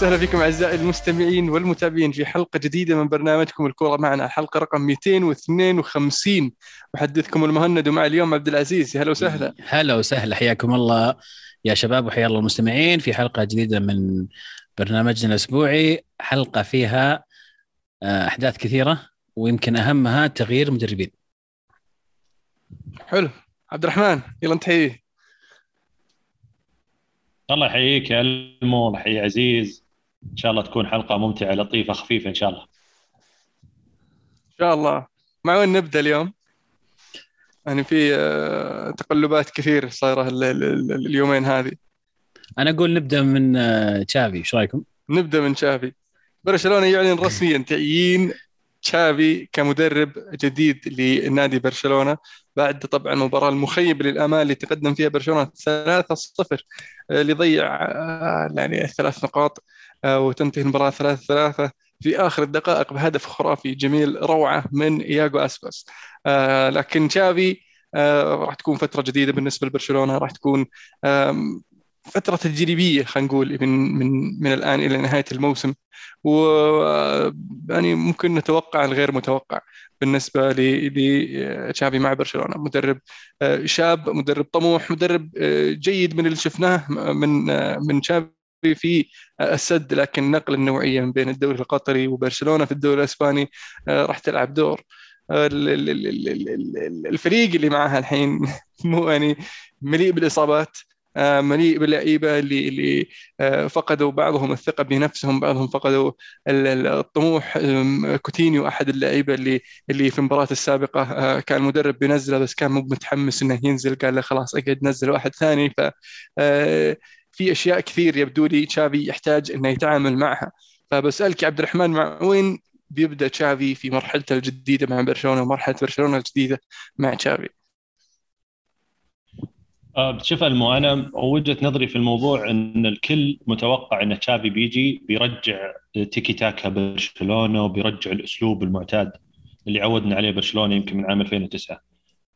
أهلا وسهلا فيكم أعزائي المستمعين والمتابعين في حلقة جديدة من برنامجكم الكورة معنا. حلقه رقم 252 محدثكم المهند ومع اليوم عبد العزيز. هلا وسهلا. هلا وسهلا. حياكم الله يا شباب وحيا الله المستمعين في حلقة جديدة من برنامجنا الأسبوعي. حلقة فيها آه، أحداث كثيرة ويمكن أهمها تغيير مدربين. حلو. عبد الرحمن يلا نتحييه الله يحييك يا المو الله يحيي عزيز. إن شاء الله تكون حلقة ممتعة لطيفة خفيفة إن شاء الله. إن شاء الله. مع وين نبدأ اليوم؟ يعني في آه، تقلبات كثير صايرة ال- ال- ال- اليومين هذه. أنا أقول نبدأ من آه، تشافي إيش رأيكم؟ نبدأ من تشافي. برشلونة يعلن رسميا تعيين تشافي كمدرب جديد لنادي برشلونة بعد طبعا المباراة المخيبه للأمال اللي تقدم فيها برشلونة 3-0 آه، ليضيع آه، يعني ثلاث نقاط. آه، وتنتهي المباراة 3-3 في آخر الدقائق بهدف خرافي جميل روعة من إياغو اسباس آه، لكن تشافي آه، راح تكون فترة جديدة بالنسبة لبرشلونة راح تكون فترة تجريبية خلينا نقول من من من الآن إلى نهاية الموسم. و يعني ممكن نتوقع الغير متوقع بالنسبة لتشافي مع برشلونة. مدرب شاب مدرب طموح مدرب جيد من اللي شفناه من من تشافي. في السد لكن نقل النوعية من بين الدوري القطري وبرشلونة في الدوري الإسباني آه، راح تلعب دور. آه، ال- ال- ال- ال- ال- الفريق اللي معها الحين مو يعني مليء بالإصابات آه، مليء باللعيبة اللي اللي آه، فقدوا بعضهم الثقة بنفسهم بعضهم فقدوا ال- ال- الطموح. كوتينيو أحد اللعيبة اللي اللي في المباراة السابقة آه، كان المدرب بينزله بس كان مو متحمس إنه ينزل قال له خلاص أقعد نزل واحد ثاني. ف آه، في أشياء كثير يبدو لي تشافي يحتاج إنه يتعامل معها. فبسألك عبد الرحمن مع وين بيبدأ تشافي في مرحلته الجديدة مع برشلونة ومرحلة برشلونة الجديدة مع تشافي؟ آه، شوف ألمو أنا وجهة نظري في الموضوع إن الكل متوقع إن تشافي بيجي بيرجع تيكي تاكا برشلونة وبيرجع الأسلوب المعتاد اللي عودنا عليه برشلونة يمكن من عام 2009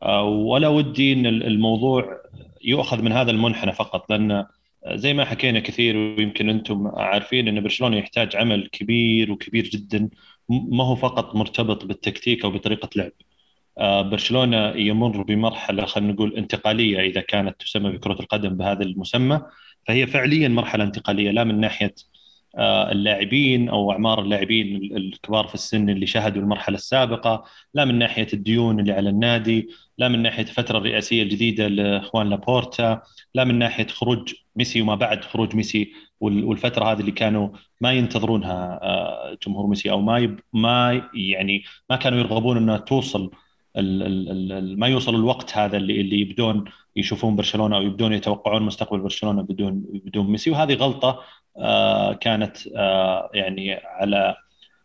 آه، ولا ودي إن الموضوع يؤخذ من هذا المنحنى فقط لأن زي ما حكينا كثير ويمكن أنتم عارفين إن برشلونة يحتاج عمل كبير وكبير جدا ما هو فقط مرتبط بالتكتيك أو بطريقة لعب. آه، برشلونة يمر بمرحلة خلينا نقول انتقالية إذا كانت تسمى بكرة القدم بهذا المسمى فهي فعليا مرحلة انتقالية لا من ناحية اللاعبين أو أعمار اللاعبين الكبار في السن اللي شهدوا المرحلة السابقة، لا من ناحية الديون اللي على النادي، لا من ناحية الفترة الرئاسية الجديدة لإخوان لابورتا، لا من ناحية خروج ميسي وما بعد خروج ميسي وال- والفترة هذه اللي كانوا ما ينتظرونها آه، جمهور ميسي أو ما ما يعني ما كانوا يرغبون إنها توصل ما يوصل الوقت هذا اللي اللي يبدون يشوفون برشلونة أو يبدون يتوقعون مستقبل برشلونة بدون بدون ميسي وهذه غلطة آه، كانت آه، يعني على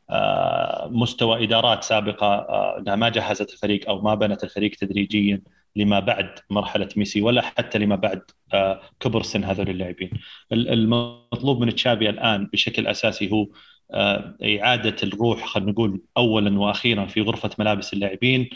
آه، مستوى إدارات سابقة آه، إنها ما جهزت الفريق أو ما بنت الفريق تدريجيا لما بعد مرحلة ميسي ولا حتى لما بعد آه، كبر سن هذول اللاعبين. ال- المطلوب من تشافي الآن بشكل أساسي هو آه، إعادة الروح خلينا نقول اولا وأخيرا في غرفة ملابس اللاعبين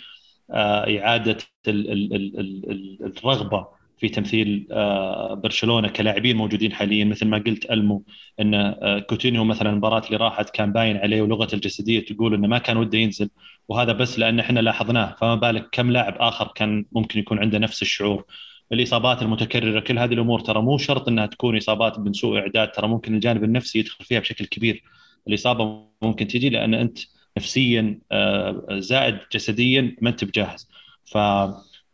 آه، إعادة ال- ال- ال- ال- ال- الرغبة في تمثيل آه، برشلونة كلاعبين موجودين حاليا. مثل ما قلت ألمو إن آه، كوتينيو مثلا المباراة اللي راحت كان باين عليه ولغة الجسدية تقول إنه ما كان وده ينزل وهذا بس لأن إحنا لاحظناه. فما بالك كم لاعب آخر كان ممكن يكون عنده نفس الشعور. الإصابات المتكررة كل هذه الأمور ترى مو شرط إنها تكون إصابات من سوء إعداد ترى ممكن الجانب النفسي يدخل فيها بشكل كبير. الإصابة ممكن تجي لأن أنت نفسيا آه، زائد جسديا ما أنت بجاهز.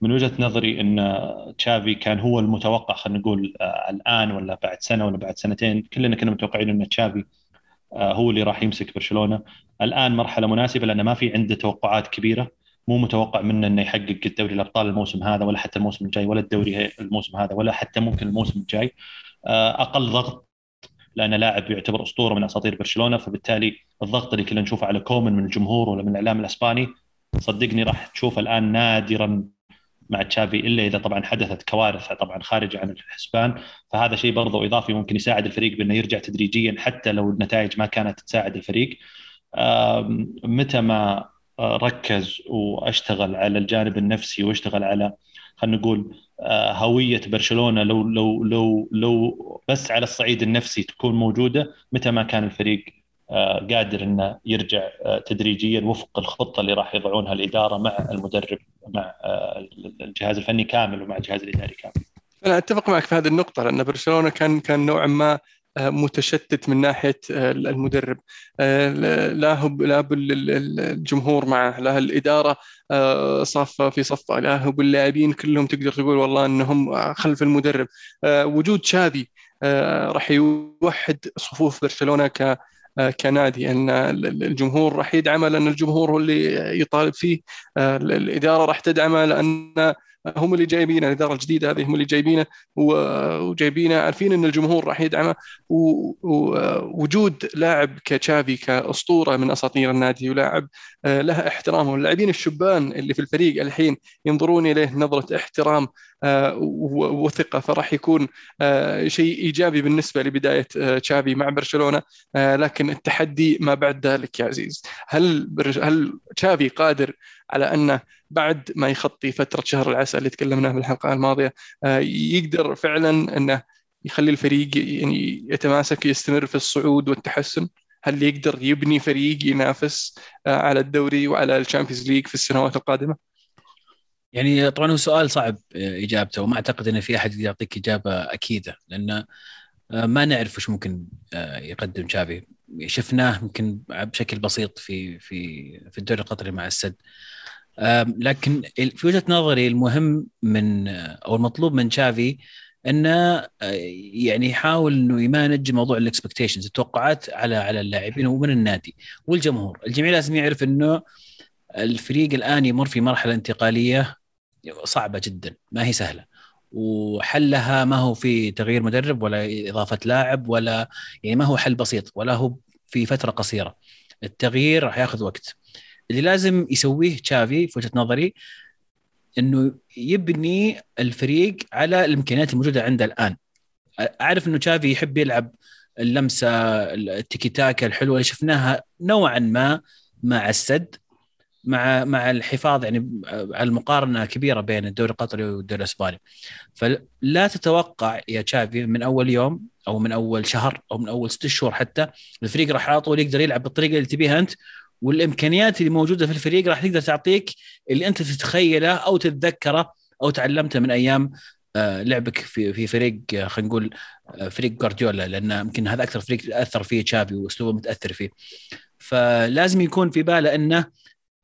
فمن وجهة نظري إن تشافي كان هو المتوقع خلينا نقول آه، الآن ولا بعد سنة ولا بعد سنتين. كلنا كنا متوقعين إن تشافي آه، هو اللي راح يمسك برشلونة. الآن مرحلة مناسبة لأن ما في عنده توقعات كبيرة. مو متوقع منه إنه يحقق الدوري الأبطال الموسم هذا ولا حتى الموسم الجاي ولا الدوري الموسم هذا ولا حتى ممكن الموسم الجاي. آه، أقل ضغط لأنه لاعب يعتبر أسطورة من أساطير برشلونة. فبالتالي الضغط اللي كنا نشوفه على كومن من الجمهور ولا من الإعلام الأسباني صدقني راح تشوفه الآن نادرا مع تشافي إلا إذا طبعا حدثت كوارث طبعا خارجه عن الحسبان. فهذا شيء برضه إضافي ممكن يساعد الفريق بأنه يرجع تدريجيا حتى لو النتائج ما كانت تساعد الفريق. متى ما آه، ركز وأشتغل على الجانب النفسي وأشتغل على خلينا نقول آه، هوية برشلونة لو لو لو لو بس على الصعيد النفسي تكون موجودة متى ما كان الفريق قادر إنه يرجع آه، تدريجيا وفق الخطة اللي راح يضعونها الإدارة مع المدرب مع الجهاز الفني كامل ومع الجهاز الإداري كامل. أنا أتفق معك في هذه النقطة لأن برشلونة كان كان نوعا ما متشتت من ناحية المدرب لا هو لا الجمهور معه لا الإدارة صفه في صفه لا هو اللاعبين كلهم تقدر تقول والله إنهم خلف المدرب وجود شافي راح يوحد صفوف برشلونة ك كنادي أن الجمهور راح يدعمه لأن الجمهور هو اللي يطالب فيه. الإدارة راح تدعمه لأن هم اللي جايبينه الإدارة الجديدة هذه هم اللي جايبينه وجايبينه عارفين إن الجمهور راح يدعمه. ووجود لاعب كتشافي كأسطورة من أساطير النادي ولاعب آه، له احترامه اللاعبين الشبان اللي في الفريق الحين ينظرون إليه نظرة احترام آه، وثقة فراح يكون آه، شيء إيجابي بالنسبة لبداية تشافي مع برشلونة. لكن التحدي ما بعد ذلك يا عزيز. هل هل تشافي قادر على انه بعد ما يخطي فترة شهر العسل اللي تكلمنا في الحلقة الماضيه يقدر فعلا أنه يخلي الفريق يعني يتماسك يستمر في الصعود والتحسن؟ هل يقدر يبني فريق ينافس آه، على الدوري وعلى الشامبيونز ليج في السنوات القادمة؟ يعني طبعا هو سؤال صعب آه، إجابته وما أعتقد إن في أحد يعطيك إجابة أكيدة لأن آه، ما نعرف وش ممكن يقدم تشافي. شفناه يمكن بشكل بسيط في في في الدوري القطري مع السد. لكن في وجهة نظري المهم من أو المطلوب من تشافي إنه آه، يعني يحاول إنه يمانج موضوع الاكسبكتيشنز التوقعات على على اللاعبين ومن النادي والجمهور، الجميع لازم يعرف إنه الفريق الآن يمر في مرحلة انتقالية صعبة جدا ما هي سهلة. وحلها ما هو في تغيير مدرب ولا إضافة لاعب ولا يعني ما هو حل بسيط ولا هو في فترة قصيرة. التغيير راح ياخذ وقت. اللي لازم يسويه تشافي في وجهة نظري إنه يبني الفريق على الإمكانيات الموجودة عنده الآن. أعرف إنه تشافي يحب يلعب اللمسة التيكي تاكا الحلوة اللي شفناها نوعا ما مع السد مع مع الحفاظ يعني على المقارنة كبيرة بين الدوري القطري والدوري الإسباني. فلا تتوقع يا تشافي من أول يوم أو من أول شهر أو من أول ست شهور حتى الفريق راح على طول يقدر يلعب بالطريقة اللي تبيها أنت والإمكانيات اللي موجودة في الفريق راح تقدر تعطيك اللي أنت تتخيله أو تتذكره أو تعلمته من أيام آه، لعبك في في فريق آه، خلينا نقول آه، فريق جوارديولا لأن يمكن هذا أكثر فريق أثر فيه تشافي وأسلوبه متأثر فيه. فلازم يكون في باله إنه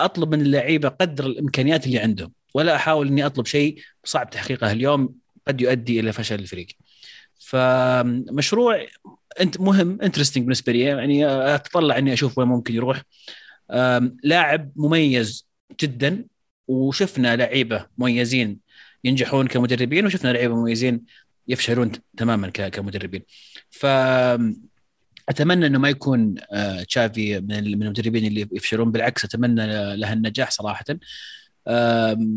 أطلب من اللعيبة قدر الإمكانيات اللي عندهم ولا أحاول إني أطلب شيء صعب تحقيقه اليوم قد يؤدي إلى فشل الفريق. فمشروع أنت مهم انترستنج بالنسبة لي يعني أتطلع إني أشوف وين ممكن يروح. لاعب مميز جدا وشفنا لعيبة مميزين ينجحون كمدربين وشفنا لعيبة مميزين يفشلون تماما كمدربين. ف أتمنى إنه ما يكون آه، تشافي من المدربين اللي يفشلون بالعكس أتمنى له النجاح صراحة.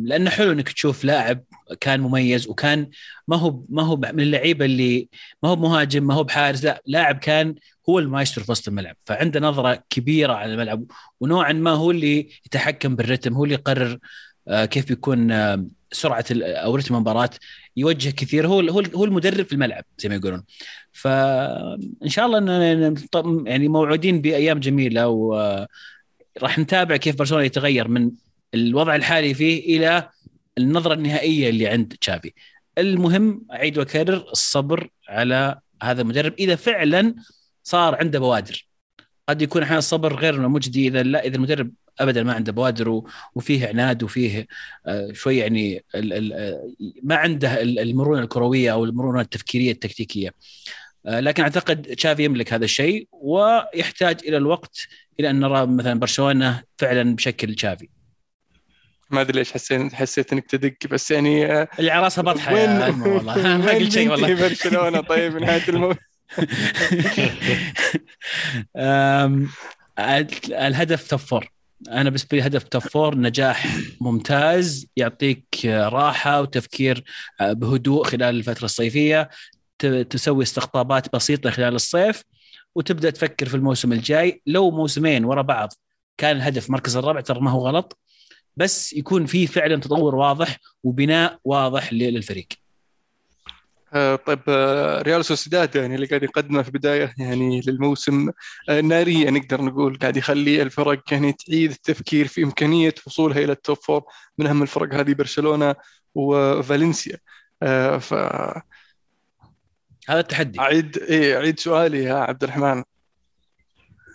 لأنه حلو إنك تشوف لاعب كان مميز وكان ما هو ما هو من اللعيبة اللي ما هو مهاجم ما هو بحارس لا لاعب كان هو المايسترو في وسط الملعب. فعنده نظرة كبيرة على الملعب ونوعا ما هو اللي يتحكم بالرتم هو اللي يقرر آه، كيف بيكون سرعة أو رتم المباراة يوجه كثير. هو هو المدرب في الملعب زي ما يقولون. فان شاء الله ان يعني موعودين بأيام جميلة وراح نتابع كيف برشلونة يتغير من الوضع الحالي فيه إلى النظرة النهائية اللي عند تشافي. المهم اعيد واكرر الصبر على هذا المدرب. إذا فعلا صار عنده بوادر. قد يكون أحيانا الصبر غير مجدي إذا لا إذا المدرب ابدا ما عنده بوادر وفيه عناد وفيه آه، شوي يعني ما عنده المرونة الكروية أو المرونة التفكيرية التكتيكية. آه، لكن أعتقد تشافي يملك هذا الشيء ويحتاج إلى الوقت إلى أن نرى مثلا برشلونة فعلا بشكل تشافي. ما أدري ليش حسيت حسيت إنك تدق بس يعني آه، اللي على راسها بطحة وين والله. ما قلت شيء والله. برشلونة؟ طيب نهاية الموسم الهدف top four أنا بالنسبة لي هدف top four نجاح ممتاز يعطيك راحة وتفكير آه، بهدوء خلال الفترة الصيفية. تسوي استقطابات بسيطة خلال الصيف وتبدأ تفكر في الموسم الجاي. لو موسمين ورا بعض كان الهدف مركز الرابع ترى ما هو غلط. بس يكون في فعلا تطور واضح وبناء واضح للفريق. آه، طيب آه، ريال سوسيداد يعني اللي قاعد يقدمه في بداية يعني للموسم آه، نارية نقدر نقول قاعد يخلي الفرق يعني تعيد التفكير في إمكانية وصولها إلى ال top four من أهم الفرق هذه برشلونة وفالنسيا. ف هذا التحدي. أعيد إيه أعيد سؤالي يا عبد الرحمن.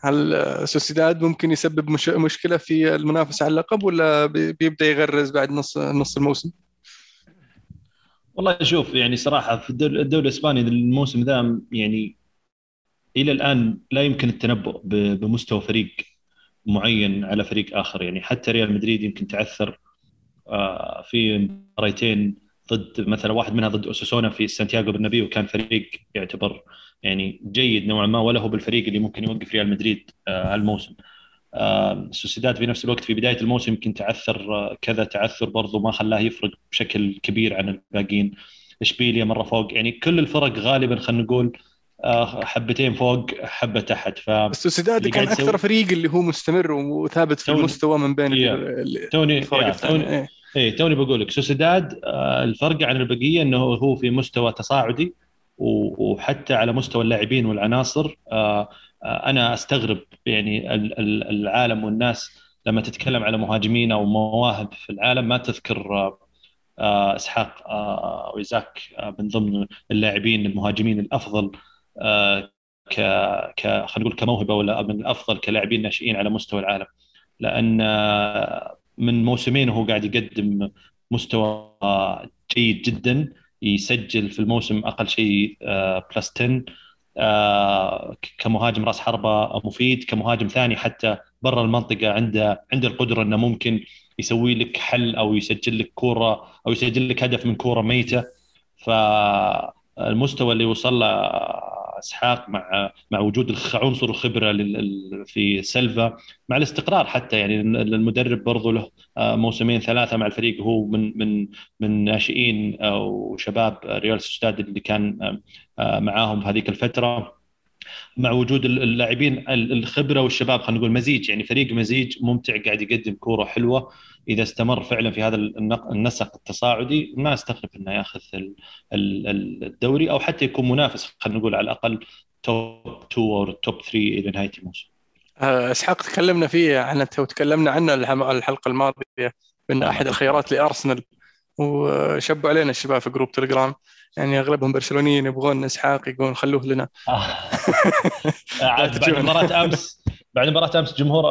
هل سوسيداد ممكن يسبب مش... مشكلة في المنافسة على اللقب ولا بيبدأ يغرز بعد نص نص الموسم؟ والله شوف يعني صراحة في الدوري, الإسباني الموسم ذا يعني إلى الآن لا يمكن التنبؤ بمستوى فريق معين على فريق آخر يعني حتى ريال مدريد يمكن تعثر آه، في مباريتين ضد مثلا واحد منها ضد أوساسونا في سانتياغو برنابيو وكان فريق يعتبر يعني جيد نوعا ما ولا هو بالفريق اللي ممكن يوقف ريال مدريد آه، هالموسم. سوسيداد في نفس الوقت في بداية الموسم يمكن تعثر آه، كذا تعثر برضو ما خلاه يفرق بشكل كبير عن الباقيين. إشبيليا مرة فوق. يعني كل الفرق غالبا خلينا نقول آه، حبتين فوق حبة تحت. ف سوسيداد كان أكثر سوي... فريق اللي هو مستمر وثابت في توني... المستوى من بين yeah. توني yeah. توني. إيه. إيه توني بقول لك سوسيداد آه، الفرق عن البقية إنه هو في مستوى تصاعدي. وحتى على مستوى اللاعبين والعناصر آه، أنا أستغرب يعني العالم والناس لما تتكلم على مهاجمين أو مواهب في العالم ما تذكر آه، آه، إسحاق وإيزاك من ضمن اللاعبين المهاجمين الأفضل ك ك خلينا نقول كموهبة ولا من الأفضل كلاعبين ناشئين على مستوى العالم. لأن من موسمين وهو قاعد يقدم مستوى جيد جدا يسجل في الموسم أقل شيء بلس 10 آه، كمهاجم راس حربة مفيد كمهاجم ثاني حتى برا المنطقة عنده عنده القدرة إنه ممكن يسوي لك حل أو يسجل لك كورة أو يسجل لك هدف من كورة ميتة. فالمستوى اللي وصل له اسحاق مع مع وجود عنصر الخبرة في سيلفا مع الاستقرار حتى. يعني المدرب برضو له آه، موسمين ثلاثة مع الفريق هو من من من ناشئين أو شباب ريال سوستاد اللي كان آه، معاهم في هذيك الفترة. مع وجود اللاعبين الخبرة والشباب خلينا نقول مزيج يعني فريق مزيج ممتع قاعد يقدم كورة حلوة. إذا استمر فعلا في هذا النسق التصاعدي ما أستغرب إنه يأخذ الدوري أو حتى يكون منافس خلينا نقول على الأقل top 2 أو top 3 إلى نهاية الموسم. آه، إسحاق تكلمنا فيه عن وتكلمنا عنه الحلقة الماضية من أحد الخيارات لأرسنال. وشبوا علينا الشباب في group تليجرام. يعني أغلبهم برشلونيين يبغون اسحاق يقولون خلوه لنا. آه. بعد مباراة أمس بعد مباراة أمس جمهور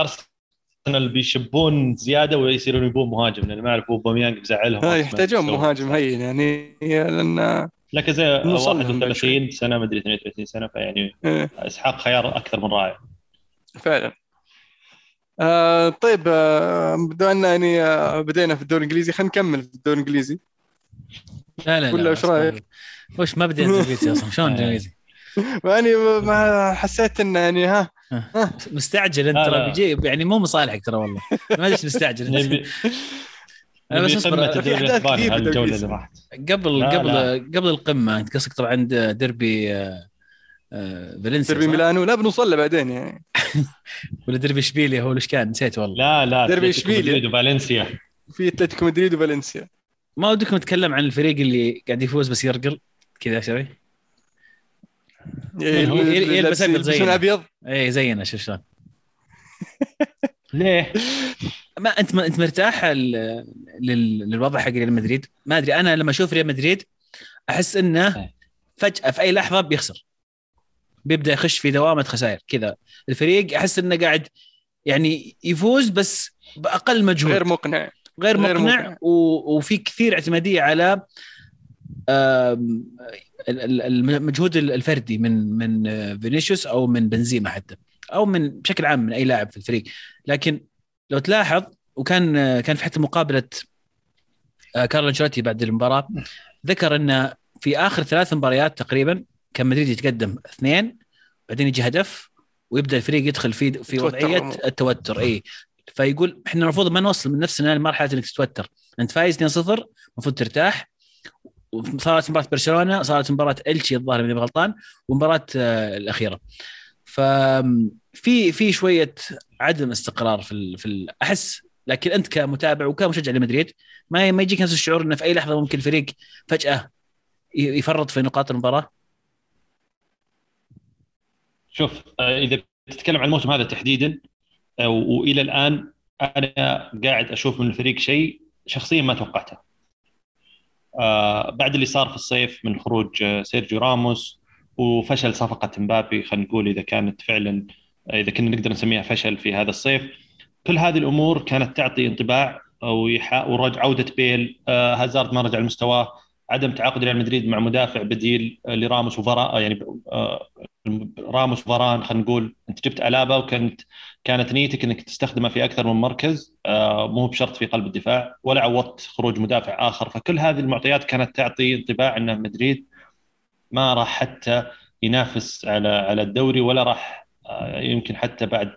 أرسنال بيشبون زيادة ويصيرون يبون مهاجم لأن ما اعرف أوباميانج بزعلهم. يحتاجون مهاجم هين يعني لأن لكن زي 31 سنة ما أدري 32 سنة فيعني إيه. إسحاق خيار أكثر من رائع. فعلا. آه طيب آه بما إن يعني آه بدينا في الدوري الإنجليزي. خلينا نكمل في الدوري الإنجليزي. لا لا ولا إيش رأيك؟ وش ما بدينا انجليزي أصلا؟ شلون انجليزي؟ يعني ما حسيت انه يعني ها, ها. مستعجل أنت ترى بيجي يعني مو مصالحك ترى والله. ما أدري مستعجل. انت أنا بس أصبر. في أحداث كثير الجوله اللي راحت. قبل قبل لا. قبل القمة أنت قصدك طبعا ديربي آه، آه، فالنسيا ديربي ميلانو. لا بنوصل له بعدين يعني. ولا ديربي اشبيليا هو إيش كان؟ نسيت والله. لا لا ديربي اشبيليا. وفالنسيا. في أتلتيكو مدريد وفالنسيا. ما ودكم نتكلم عن الفريق اللي قاعد يفوز بس يرقل كذا شوي يلبس زينا. أبيض؟ اي زينا شوف شلون. ليه؟ ما أنت ما أنت مرتاح للوضع حق ريال مدريد؟ ما أدري أنا لما أشوف ريال مدريد أحس إنه إيه. فجأة في أي لحظة بيخسر. بيبدأ يخش في دوامة خسائر كذا. الفريق أحس إنه قاعد يعني يفوز بس بأقل مجهود. غير مقنع. غير, غير مقنع, مقنع. وفي كثير اعتمادية على المجهود الفردي من من فينيسيوس أو من بنزيما حتى أو من بشكل عام من أي لاعب في الفريق. لكن لو تلاحظ وكان كان في حتى مقابلة آه، كارلو أنشيلوتي بعد المباراة ذكر ان في آخر ثلاث مباريات تقريبا كان مدريد يتقدم اثنين بعدين يجي هدف ويبدأ الفريق يدخل في في وضعية التوتر اي فيقول إحنا المفروض ما نوصل من نفسنا لمرحلة إنك تتوتر. أنت فايز 2-0 المفروض ترتاح. صارت مباراة برشلونة صارت مباراة الشي الظاهر إني غلطان ومباراة آه الأخيرة. ففي في شوية عدم استقرار في ال في ال أحس لكن أنت كمتابع وكمشجع لمدريد ما ما يجيك نفس الشعور إنه في أي لحظة ممكن الفريق فجأة يفرط في نقاط المباراة؟ شوف آه، إذا تتكلم عن الموسم هذا تحديدا آه، وإلى الآن أنا قاعد أشوف من الفريق شيء شخصيا ما توقعته. آه، بعد اللي صار في الصيف من خروج سيرجيو راموس وفشل صفقة مبابي خلينا نقول إذا كانت فعلا إذا كنا نقدر نسميها فشل في هذا الصيف. كل هذه الأمور كانت تعطي انطباع وعوده بيل هازارد ما رجع لمستواه. عدم تعاقد ريال مدريد مع مدافع بديل لراموس وفرا يعني راموس وفاران خلينا نقول أنت جبت ألابا وكانت كانت نيتك إنك تستخدمه في أكثر من مركز آه، مو بشرط في قلب الدفاع ولا عوضت خروج مدافع آخر. فكل هذه المعطيات كانت تعطي انطباع أن مدريد ما راح حتى ينافس على على الدوري ولا راح آه، يمكن حتى بعد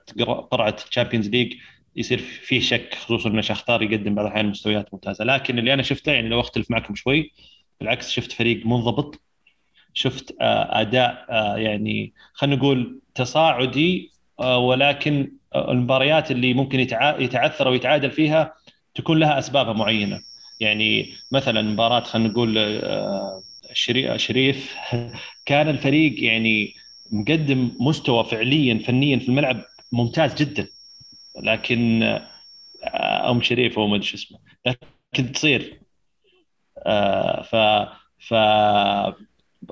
قرعة Champions League يصير فيه شك خصوصا إن شختار يقدم بعض الأحيان مستويات ممتازة. لكن اللي أنا شفته يعني لو أختلف معكم شوي بالعكس شفت فريق منضبط شفت آه، أداء آه، يعني خلينا نقول تصاعدي آه، ولكن المباريات اللي ممكن يتعثر أو يتعادل فيها تكون لها اسباب معينة. يعني مثلا مباراة خلينا نقول شريف كان الفريق يعني مقدم مستوى فعليا فنيا في الملعب ممتاز جدا. لكن أم شريف أو ما أدري شو اسمه. لكن تصير ف ف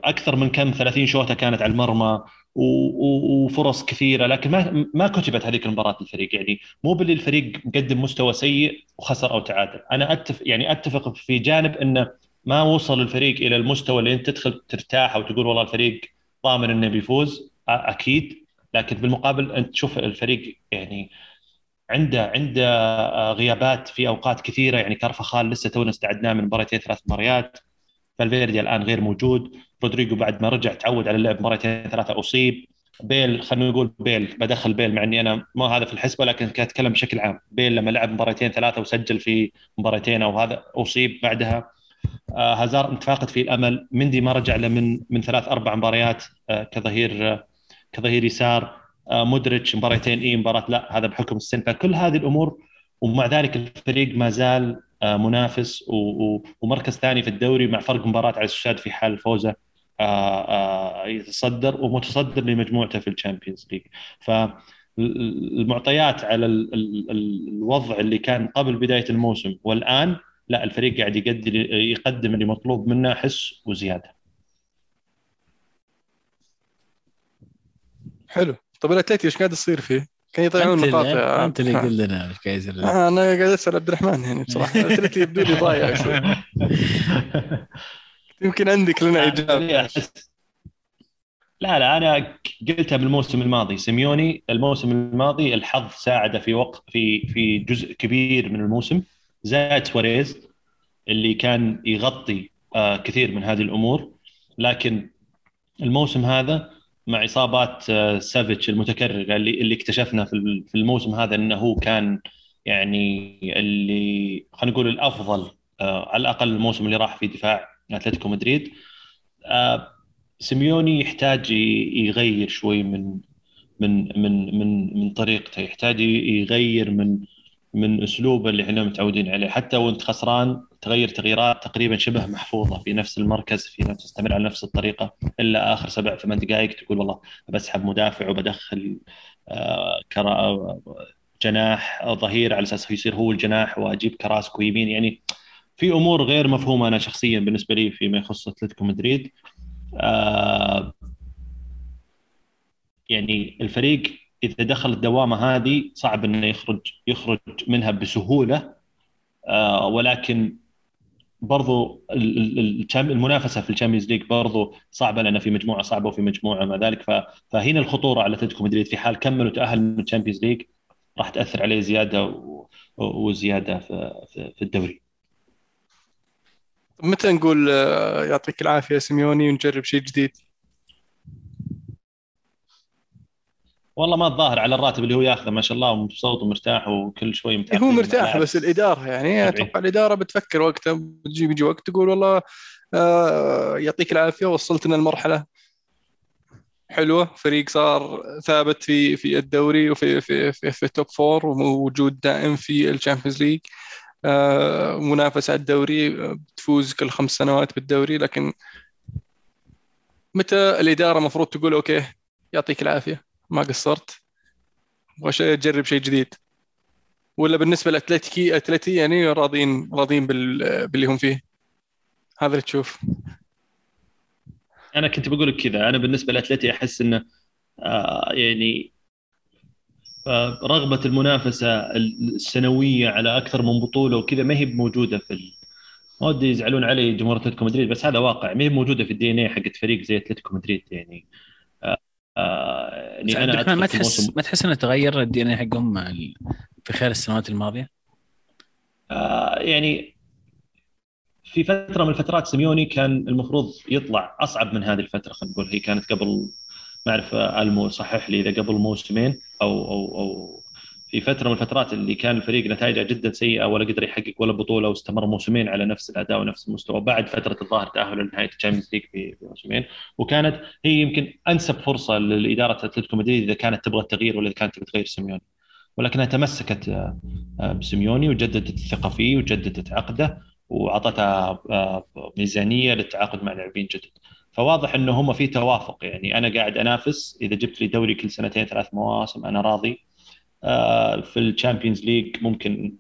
أكثر من كم 30 شوطة كانت على المرمى وفرص كثيرة لكن ما ما كتبت هذيك المباراة للفريق. يعني مو باللي الفريق مقدم مستوى سيء وخسر أو تعادل. أنا اتفق يعني أتفق في جانب إنه ما وصل الفريق إلى المستوى اللي أنت تدخل ترتاح أو تقول والله الفريق ضامن إنه بيفوز أكيد. لكن بالمقابل أنت تشوف الفريق يعني عنده عنده غيابات في أوقات كثيرة. يعني كارفخال لسه تونا استعدناه من مباراتين ثلاث مباريات. فالفيردي الآن غير موجود. رودريجو بعد ما رجع تعود على اللعب مرتين ثلاثة أصيب. بيل خلينا نقول بيل بدخل بيل مع إني أنا ما هذا في الحسبة لكن كنت أتكلم بشكل عام. بيل لما لعب مباراتين ثلاثة وسجل في مباراتين أو هذا أصيب بعدها. آه هازار انت فاقد فيه الأمل. مندي ما رجع له من من ثلاث أربع مباريات. آه كظهير آه كظهير يسار. آه مودريتش مباراتين اي مباراة؟ لا هذا بحكم السن. فكل هذه الأمور ومع ذلك الفريق ما زال آه، منافس ومركز ثاني في الدوري مع فرق مباراة على السوسيداد في حال فوزه آه، آه، يتصدر ومتصدر لمجموعته في ال Champions League. فالمعطيات على الوضع اللي كان قبل بداية الموسم والآن لا الفريق قاعد يقدم يقدم اللي مطلوب منه احس وزيادة. حلو. طب الاتلتي إيش قاعد يصير فيه؟ كان يضيعون نقاط أنت اللي قل لنا إيش قاعد يصير آه أنا قاعد أسأل عبد الرحمن يعني بصراحة. قلت يبدو لي ضايع يمكن عندك لنا إجابة. لا لا أنا قلتها بالموسم الماضي. سيميوني الموسم الماضي الحظ ساعده في وقت في في جزء كبير من الموسم. زاد سواريز اللي كان يغطي آه كثير من هذه الأمور. لكن الموسم هذا مع إصابات آه، سافيتش المتكررة اللي اللي اكتشفنا في الموسم هذا إنه هو كان يعني اللي خلينا نقول الأفضل آه، على الأقل الموسم اللي راح في دفاع أتلتيكو مدريد. آه، سيميوني يحتاج يغير شوي من من من من من طريقته يحتاج يغير من من اسلوبه اللي إحنا متعودين عليه. حتى وأنت خسران تغير تغييرات تقريبا شبه محفوظة في نفس المركز في نفس تستمر على نفس الطريقة إلا آخر سبع ثمان دقائق تقول والله بسحب مدافع وبدخل آه، كرا جناح ظهير على أساس يصير هو الجناح وأجيب كراسكو يمين. يعني في أمور غير مفهومة أنا شخصيا بالنسبة لي فيما يخص أتلتيكو مدريد. آه، يعني الفريق إذا دخل الدوامة هذه صعب إنه يخرج يخرج منها بسهولة آه، ولكن برضو المنافسة في ال Champions League برضو صعبة لأن في مجموعة صعبة وفي مجموعة ما ذلك فهنا الخطورة على أتلتيكو مدريد في حال كمل وتاهل من ال Champions League راح تأثر عليه زيادة وزيادة في الدوري. متى نقول آه، يعطيك العافية سيميوني ونجرب شيء جديد؟ والله ما الظاهر على الراتب اللي هو ياخذه ما شاء الله ومبسوط ومرتاح وكل شوي متعب هو مرتاح بس الإدارة يعني أتوقع الإدارة بتفكر وقتها بتجي بيجي وقت تقول والله آه يعطيك العافية وصلتنا المرحلة. حلوة فريق صار ثابت في في الدوري وفي في في, في ال top four وموجود دائم في ال Champions League. آه، منافسة على الدوري تفوز كل خمس سنوات بالدوري لكن متى الإدارة المفروض تقول okay يعطيك العافية؟ ما قصرت. أبغى أجرب شيء جديد. ولا بالنسبة لأتلتيكي أتلتي يعني راضين راضين بال... باللي هم فيه. هذا اللي تشوف. أنا كنت بقول لك كذا. أنا بالنسبة لأتلتي أحس إنه آه يعني آه رغبة المنافسة السنوية على أكثر من بطولة وكذا ما هي موجودة في ال... ما ودي يزعلون علي جمهور أتلتيكو مدريد بس هذا واقع. ما هي موجودة في الدي ان اي حقت فريق زي أتلتيكو مدريد يعني. آه آه يعني أنا ما تحس ما تحس إنه تغير ال DNA حقهم في خلال السنوات الماضية؟ آه يعني في فترة من الفترات سيميوني كان المفروض يطلع أصعب من هذه الفترة خلينا نقول هي كانت قبل ما أعرف ألمو صحح لي إذا قبل موسمين أو أو أو في فترة من الفترات اللي كان الفريق نتائجه جدا سيئة ولا قدر يحقق ولا بطولة واستمر موسمين على نفس الأداء ونفس المستوى بعد فترة الظاهر تأهل لنهاية ال Champions League في موسمين. وكانت هي يمكن أنسب فرصة لإدارة أتلتيكو مدريد إذا كانت تبغى التغيير ولا إذا كانت تبغى تغير سيميوني. ولكنها تمسكت آه، بسيميوني وجددت الثقه فيه وجددت عقده وأعطتها آه، ميزانية للتعاقد مع لاعبين جدد. فواضح إنه هم في توافق. يعني أنا قاعد أنافس. إذا جبت لي دوري كل سنتين ثلاث مواسم أنا راضي. آه، في ال Champions League ممكن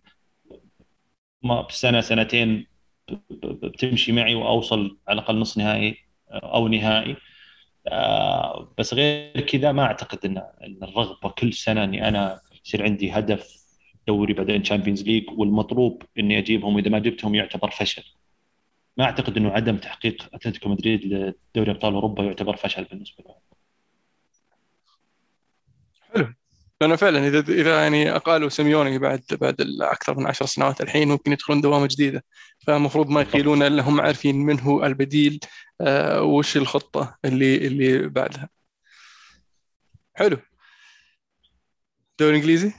ما بسنة سنتين بتمشي معي وأوصل على الأقل نص نهائي أو نهائي. بس غير كذا ما أعتقد ان الرغبة كل سنة إني أنا يصير عندي هدف دوري بعدين Champions League والمطلوب إني أجيبهم وإذا ما جبتهم يعتبر فشل. ما أعتقد إنه عدم تحقيق أتلتيكو مدريد لدوري أبطال أوروبا يعتبر فشل بالنسبة له حلو لأنه فعلا اذا إذا يعني أقالوا سيميوني بعد بعد أكثر من عشر سنوات الحين ممكن يدخلون دوامة جديدة. فالمفروض ما يقيلون إلا هم عارفين من هو البديل آه وش الخطة اللي اللي بعدها. حلو. الدوري الانجليزي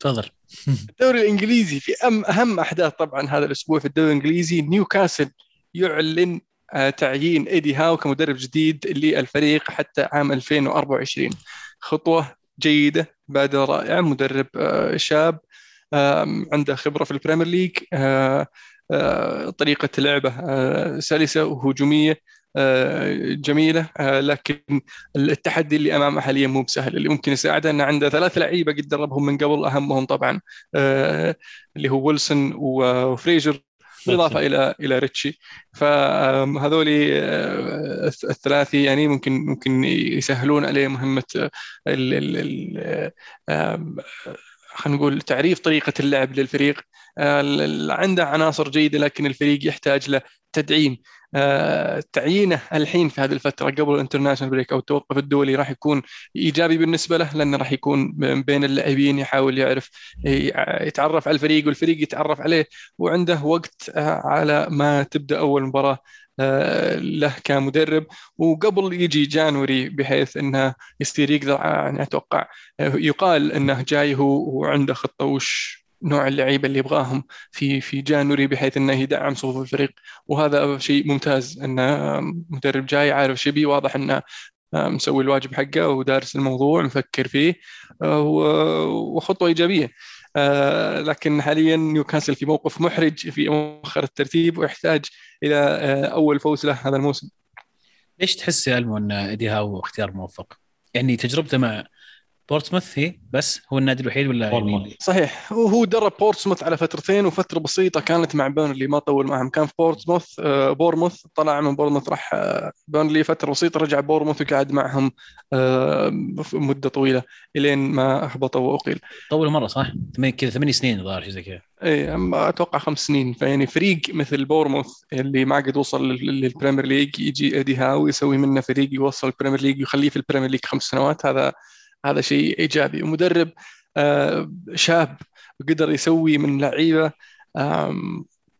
تفضل. الدوري الإنجليزي في أم أهم أحداث طبعا هذا الأسبوع في الدوري الإنجليزي. نيوكاسل يعلن آه، تعيين إيدي هاو كمدرب جديد للفريق حتى عام 2024 خطوة جيدة بادره رائعه مدرب آه، شاب عنده خبرة في ال Premier League آه، طريقة لعبه سلسة وهجوميه جميلة آه، لكن التحدي اللي أمامه حاليا مو بسهل اللي ممكن يساعده إنه عنده ثلاث لعيبة قد دربهم من قبل اهمهم طبعا آه، اللي هو ويلسون وفريزر بالإضافة إلى إلى ريتشي. فهذول آه، الثلاثي يعني ممكن ممكن يسهلون عليه مهمة خلينا نقول تعريف طريقة اللعب للفريق. عنده عناصر جيدة لكن الفريق يحتاج له تدعيم. آه، تعيينه الحين في هذه الفترة قبل ال international break أو التوقف الدولي راح يكون إيجابي بالنسبة له لأنه راح يكون بين اللاعبين يحاول يعرف يتعرف على الفريق والفريق يتعرف عليه وعنده وقت آه، على ما تبدأ أول مباراة آه، له كمدرب. وقبل يجي جانوري بحيث إنه يصير يقدر يعني أتوقع يقال إنه جاي هو وعنده خطة وش نوع اللعيبة اللي يبغاهم في في جانوري بحيث إنه يدعم صفوف الفريق. وهذا شيء ممتاز انه مدرب جاي عارف إيش يبي واضح إنه مسوي الواجب حقه ودارس الموضوع مفكر فيه آه، وخطوة إيجابية. آه، لكن حاليا نيوكاسل في موقف محرج في مؤخر الترتيب ويحتاج إلى آه، أول فوز له هذا الموسم. ليش تحس يا ألمو إن إيدي هاو اختيار موفق؟ يعني تجربته مع بورتسموث هي بس هو النادي الوحيد ولا صحيح. وهو درب بورتسموث على فترتين وفترة بسيطة كانت مع بيرنلي ما طول معهم. كان في بورتسموث آه بورنموث طلع من بورنموث راح آه بيرنلي فترة بسيطة رجع بورنموث وقعد معهم آه مدة طويلة إلين ما أهبطوا وأقيل. طول مرة صح؟ كذا ثمان سنين الظاهر شيء زي كذا. اي أتوقع خمس سنين. فيعني فريق مثل بورنموث اللي ما قد وصل لل Premier League يجي إيدي هاو يسوي منه فريق يوصل ال Premier League ويخليه في ال Premier League خمس سنوات هذا هذا شيء إيجابي. ومدرب آه، شاب قدر يسوي من لعيبة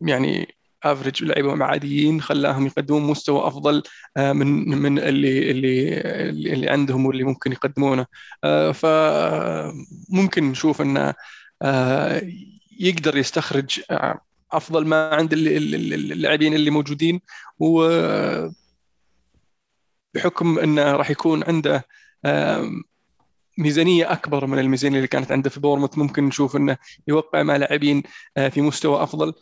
يعني average لعيبة عاديين خلاهم يقدمون مستوى أفضل آه، من من اللي اللي اللي عندهم واللي ممكن يقدمونه. آه، فممكن نشوف إنه يقدر يستخرج أفضل ما عند اللاعبين اللي موجودين. و بحكم إنه راح يكون عنده ميزانية أكبر من الميزانية اللي كانت عنده في بورموث. ممكن نشوف إنه يوقع مع لاعبين في مستوى أفضل.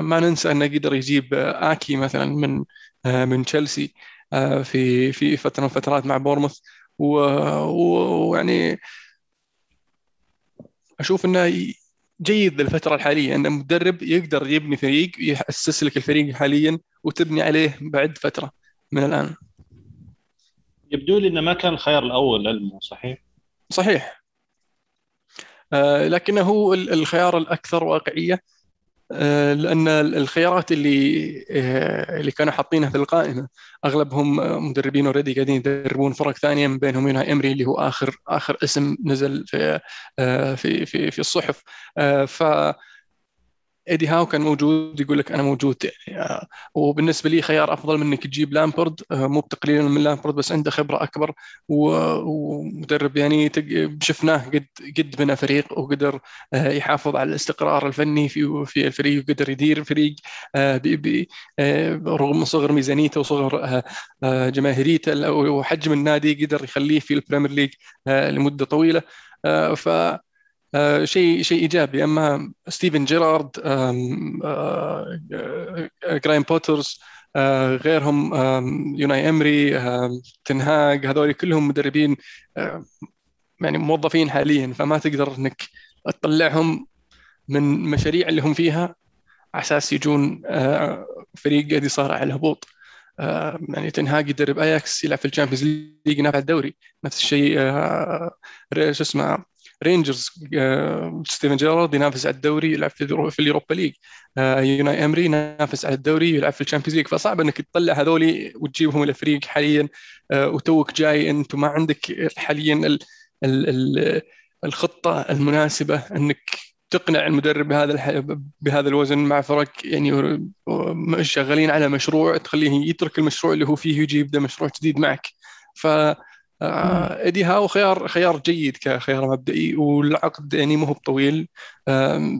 ما ننسى إنه قدر يجيب آكي مثلا من من تشيلسي في في فترة من الفترات مع بورموث. ويعني أشوف إنه جيد للفترة الحالية. ان المدرب يقدر يبني فريق ياسس لك الفريق حاليا وتبني عليه بعد فترة من الآن. يبدو لي إنه ما كان الخيار الأول للمو صحيح؟ صحيح آه لكنه الخيار الأكثر واقعية آه، لأن الخيارات اللي آه، اللي كانوا حاطينها في القائمة أغلبهم مدربين already قاعدين يدربون فرق ثانية من بينهم يوناي إمري اللي هو آخر آخر اسم نزل في آه، في في في الصحف ف إيدي هاو كان موجود يقول لك أنا موجود. يعني آه، وبالنسبة لي خيار أفضل من إنك تجيب لامبرد آه، مو بتقليلا من لامبرد بس عنده خبرة أكبر. ومدرب يعني شفناه قد قد بنى فريق وقدر آه، يحافظ على الاستقرار الفني في في الفريق وقدر يدير فريق رغم صغر ميزانيته وصغر جماهيريته وحجم النادي قدر يخليه في ال Premier League لمدة طويلة. ف آه، شيء شيء إيجابي. أما ستيفن جيرارد جراهام بوتر غيرهم يوناي إمري تنهاج هذول كلهم مدربين يعني موظفين حاليا. فما تقدر إنك تطلعهم من مشاريع اللي هم فيها على أساس يجون آه، فريق قاعد يصارع على الهبوط. يعني تنهاج يدرب أياكس يلعب في ال Champions League ينافس الدوري. نفس الشيء شو اسمه رينجرز ستيفن جيرارد ينافس على الدوري يلعب في, في ال Europa League آه، يوناي إمري ينافس على الدوري يلعب في ال Champions League فصعب إنك تطلع هذولي وتجيبهم إلى فريق حاليا آه، وتوك جاي أنت ما عندك حاليا ال ال الخطة المناسبة إنك تقنع المدرب بهذا بهذا الوزن مع فرق يعني شغالين على مشروع تخليه يترك المشروع اللي هو فيه ويجي يبدأ مشروع جديد معك. ف ايدي هاو خيار خيار جيد كخيار مبدئي والعقد يعني مو طويل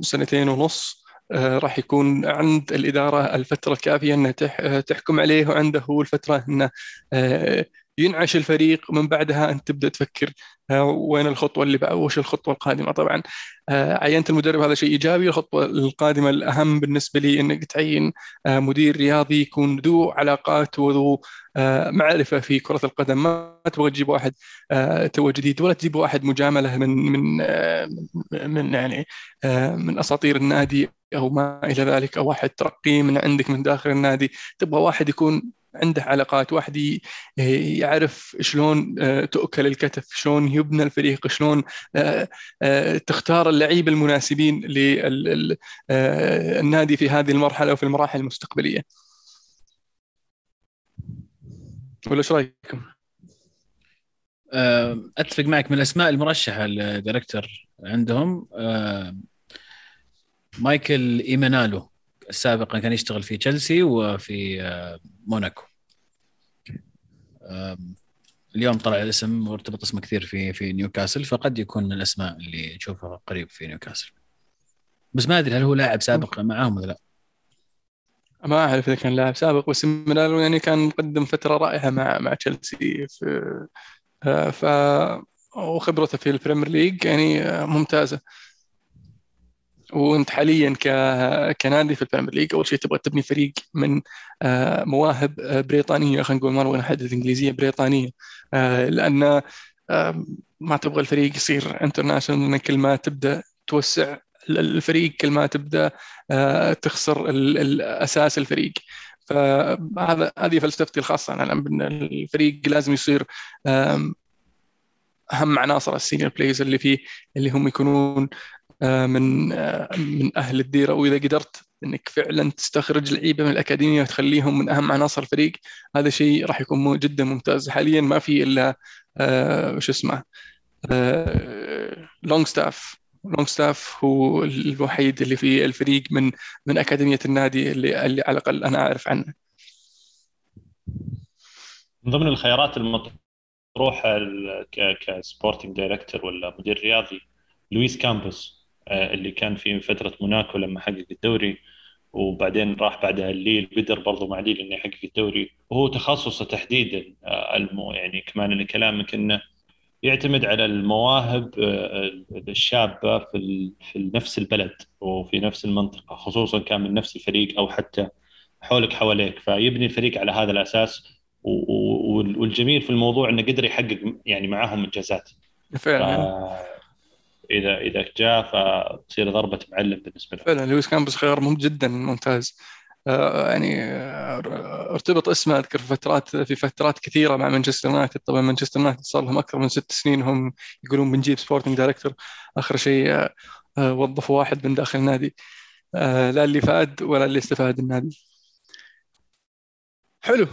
سنتين ونص آه، راح يكون عند الإدارة الفترة الكافية إنها تحكم عليه وعنده هو الفترة إنه آه، ينعش الفريق ومن بعدها انت تبدأ تفكر وين الخطوة اللي بقى؟ وش الخطوة القادمة؟ طبعا عينت المدرب هذا شيء إيجابي. الخطوة القادمة الأهم بالنسبة لي إنك تعين مدير رياضي يكون ذو علاقات وذو آه، معرفة في كرة القدم. ما تبغى تجيب واحد آه، تو جديد ولا تجيب واحد مجاملة من من آه، من يعني من أساطير النادي أو ما إلى ذلك أو واحد ترقيه من عندك من داخل النادي. تبغى واحد يكون عنده علاقات واحد يعرف شلون تؤكل الكتف شلون يبنى الفريق شلون تختار اللعيبه المناسبين للنادي في هذه المرحلة وفي المراحل المستقبلية. ولا إيش رأيكم؟ آه، أتفق معك. من الأسماء المرشحة لل director عندهم آه، مايكل إيمينالو. سابقا كان يشتغل في تشيلسي وفي آه، موناكو. اليوم طلع الاسم وارتبط اسمه كثير في في نيوكاسل فقد يكون من الاسماء اللي نشوفها قريب في نيوكاسل. بس ما أدري هل هو لاعب سابق معاهم ولا لا. ما أعرف إذا كان لاعب سابق بس يعني كان مقدم فترة رائعة مع مع تشيلسي آه، ف وخبرته في ال Premier League يعني آه، ممتازة. وانت حاليا ك... كنادي في ال Premier League أول شيء تبغى تبني فريق من آه، مواهب بريطانية خلينا نقول ما نبغى نحدد إنجليزية بريطانية. لأن ما تبغى الفريق يصير international كل ما تبدأ توسع الفريق كل ما تبدأ آه، تخسر الأساس الفريق. فهذا هذه فلسفتي الخاصة. أنا ان الفريق لازم يصير أهم عناصر ال senior players اللي فيه اللي هم يكونون آه، من آه، من أهل الديرة. وإذا قدرت إنك فعلا تستخرج لعيبة من الأكاديمية وتخليهم من أهم عناصر الفريق هذا شيء راح يكون جدا ممتاز. حاليا ما في إلا وش اسمه لونج ستاف لونج ستاف هو الوحيد اللي في الفريق من من أكاديمية النادي اللي, اللي على الأقل أنا أعرف عنه. من ضمن الخيارات المطروحة ك sporting director ولا مدير رياضي لويس كامبوس. آه، اللي كان في فترة موناكو لما حقق الدوري وبعدين راح بعدها لليل قدر برضو مع ليل إنه يحقق الدوري. وهو تخصصه تحديدا آه، المو يعني كمان لكلامك إنه يعتمد على المواهب آه، الشابة في في نفس البلد وفي نفس المنطقة خصوصا كان من نفس الفريق أو حتى حولك حواليك. فيبني الفريق على هذا الأساس والجميل في الموضوع إنه قدر يحقق يعني معاهم إنجازات. فعلا. إذا إذا جاء فتصير ضربة معلم بالنسبة له. فعلا لويس كامبس خيار مهم جدا ممتاز. آه، يعني آه، ارتبط اسمه أذكر في فترات في فترات كثيرة مع مانشستر يونايتد. طبعا مانشستر يونايتد صار لهم أكثر من ست سنين هم يقولون بنجيب sporting director آخر شيء آه، وظفوا واحد من داخل النادي. لا اللي فاد ولا اللي استفاد النادي. حلو.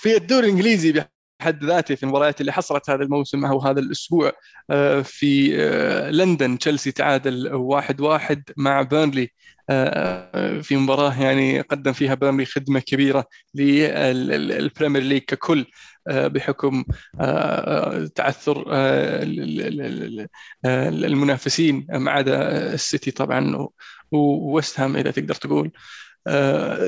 في الدوري الإنجليزي بحد ذاته في المباريات اللي حصلت هذا الموسم أو هذا الأسبوع آه، في آه، لندن تشيلسي تعادل واحد واحد مع بيرنلي. آه، في مباراة يعني قدم فيها بيرنلي خدمة كبيرة للبريمير ليج ككل بحكم تعثر المنافسين ما عدا السيتي طبعا وويست هام إذا تقدر تقول.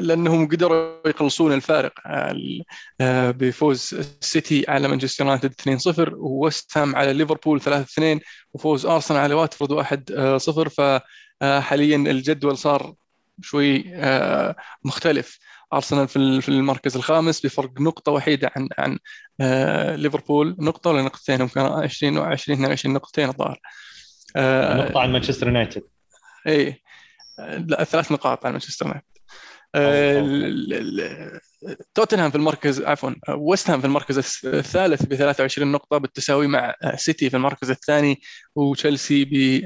لأنهم قدروا يقلصون الفارق. آه، بفوز السيتي على مانشستر يونايتد 2-0 ووست هام على ليفربول 3-2 وفوز أرسنال على واتفورد 1-0 فحاليا الجدول صار شوي آه، مختلف. أرسنال في المركز الخامس بفرق نقطة وحيدة عن عن ليفربول. نقطة ولا نقطتين؟ هم كانوا 20 و 20 22 نقطتين الظاهر. نقطة عن مانشستر يونايتد. اي لا ثلاث نقاط عن مانشستر يونايتد. آه، توتنهام في المركز عفوا ويست هام في المركز الثالث ب 23 نقطة بالتساوي مع سيتي في المركز الثاني وتشيلسي ب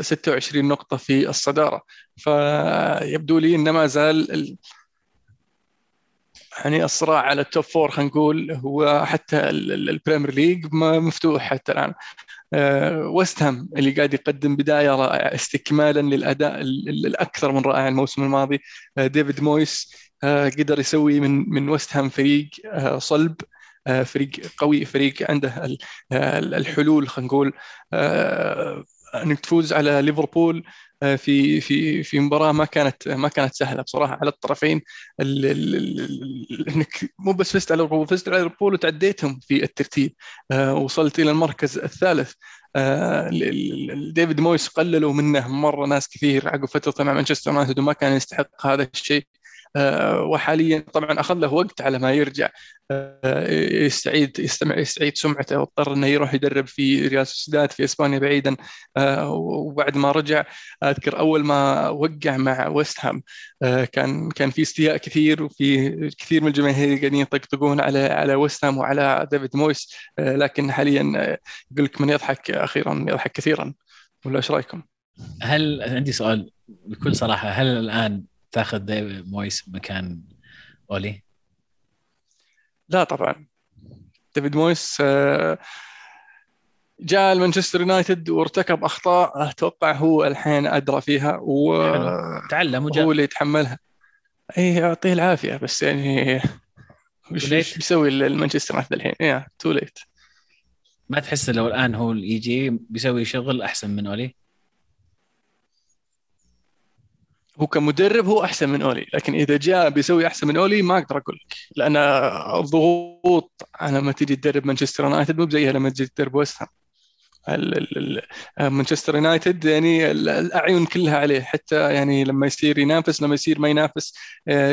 26 آه، نقطة في الصدارة. فيبدو لي أن ما زال يعني الصراع على ال top four خلينا نقول هو حتى البريمير ليج مفتوح حتى الآن. ويست هام اللي قاعد يقدم بداية رائعة استكمالا للأداء الأكثر من رائع الموسم الماضي. آه، ديفيد مويس آه، قدر يسوي من من ويست هام فريق آه، صلب فريق قوي فريق عنده الحلول خلينا نقول أنك تفوز على ليفربول في في في مباراة ما كانت ما كانت سهلة بصراحة على الطرفين. إنك مو بس فزت على ليفربول فزت على ليفربول وتعديتهم في الترتيب. آه، وصلت إلى المركز الثالث. آه، ديفيد مويس قللوا منه مرة ناس كثير عقب فترته مع مانشستر يونايتد وما كان يستحق هذا الشيء. آه، وحاليا طبعا أخذ له وقت على ما يرجع. آه، يستعيد يستمع يستعيد سمعته واضطر إنه يروح يدرب في ريال سوسيداد في إسبانيا بعيدا. آه، وبعد ما رجع أذكر أول ما وقع مع ويست هام كان كان في استياء كثير وفي كثير من الجماهير قاعدين يطقطقون على على ويست هام وعلى ديفيد مويس. لكن حاليا يقول لك من يضحك أخيرا يضحك كثيرا. ولا إيش رأيكم؟ هل عندي سؤال بكل صراحة. هل الآن تاخذ ديفيد مويس مكان أولي؟ لا طبعا ديفيد مويس آه، جاء المانشستر يونايتد وارتكب أخطاء أتوقع هو الحين أدرى فيها و تعلم وجاء هو اللي يتحملها اي يعطيه العافية بس يعني وش بيسوي المانشستر يونايتد الحين؟ يا too late ما تحس لو الآن هو يجي بيسوي شغل أحسن من أولي؟ هو كمدرب هو أحسن من أولي لكن إذا جاء بيسوي أحسن من أولي ما أقدر أقول لك لأن الضغوط على لما تجي تدرب مانشستر يونايتد مو زيها لما تجي تدرب ويست مانشستر يونايتد يعني الأعين كلها عليه حتى يعني لما يصير ينافس لما يصير ما ينافس آه،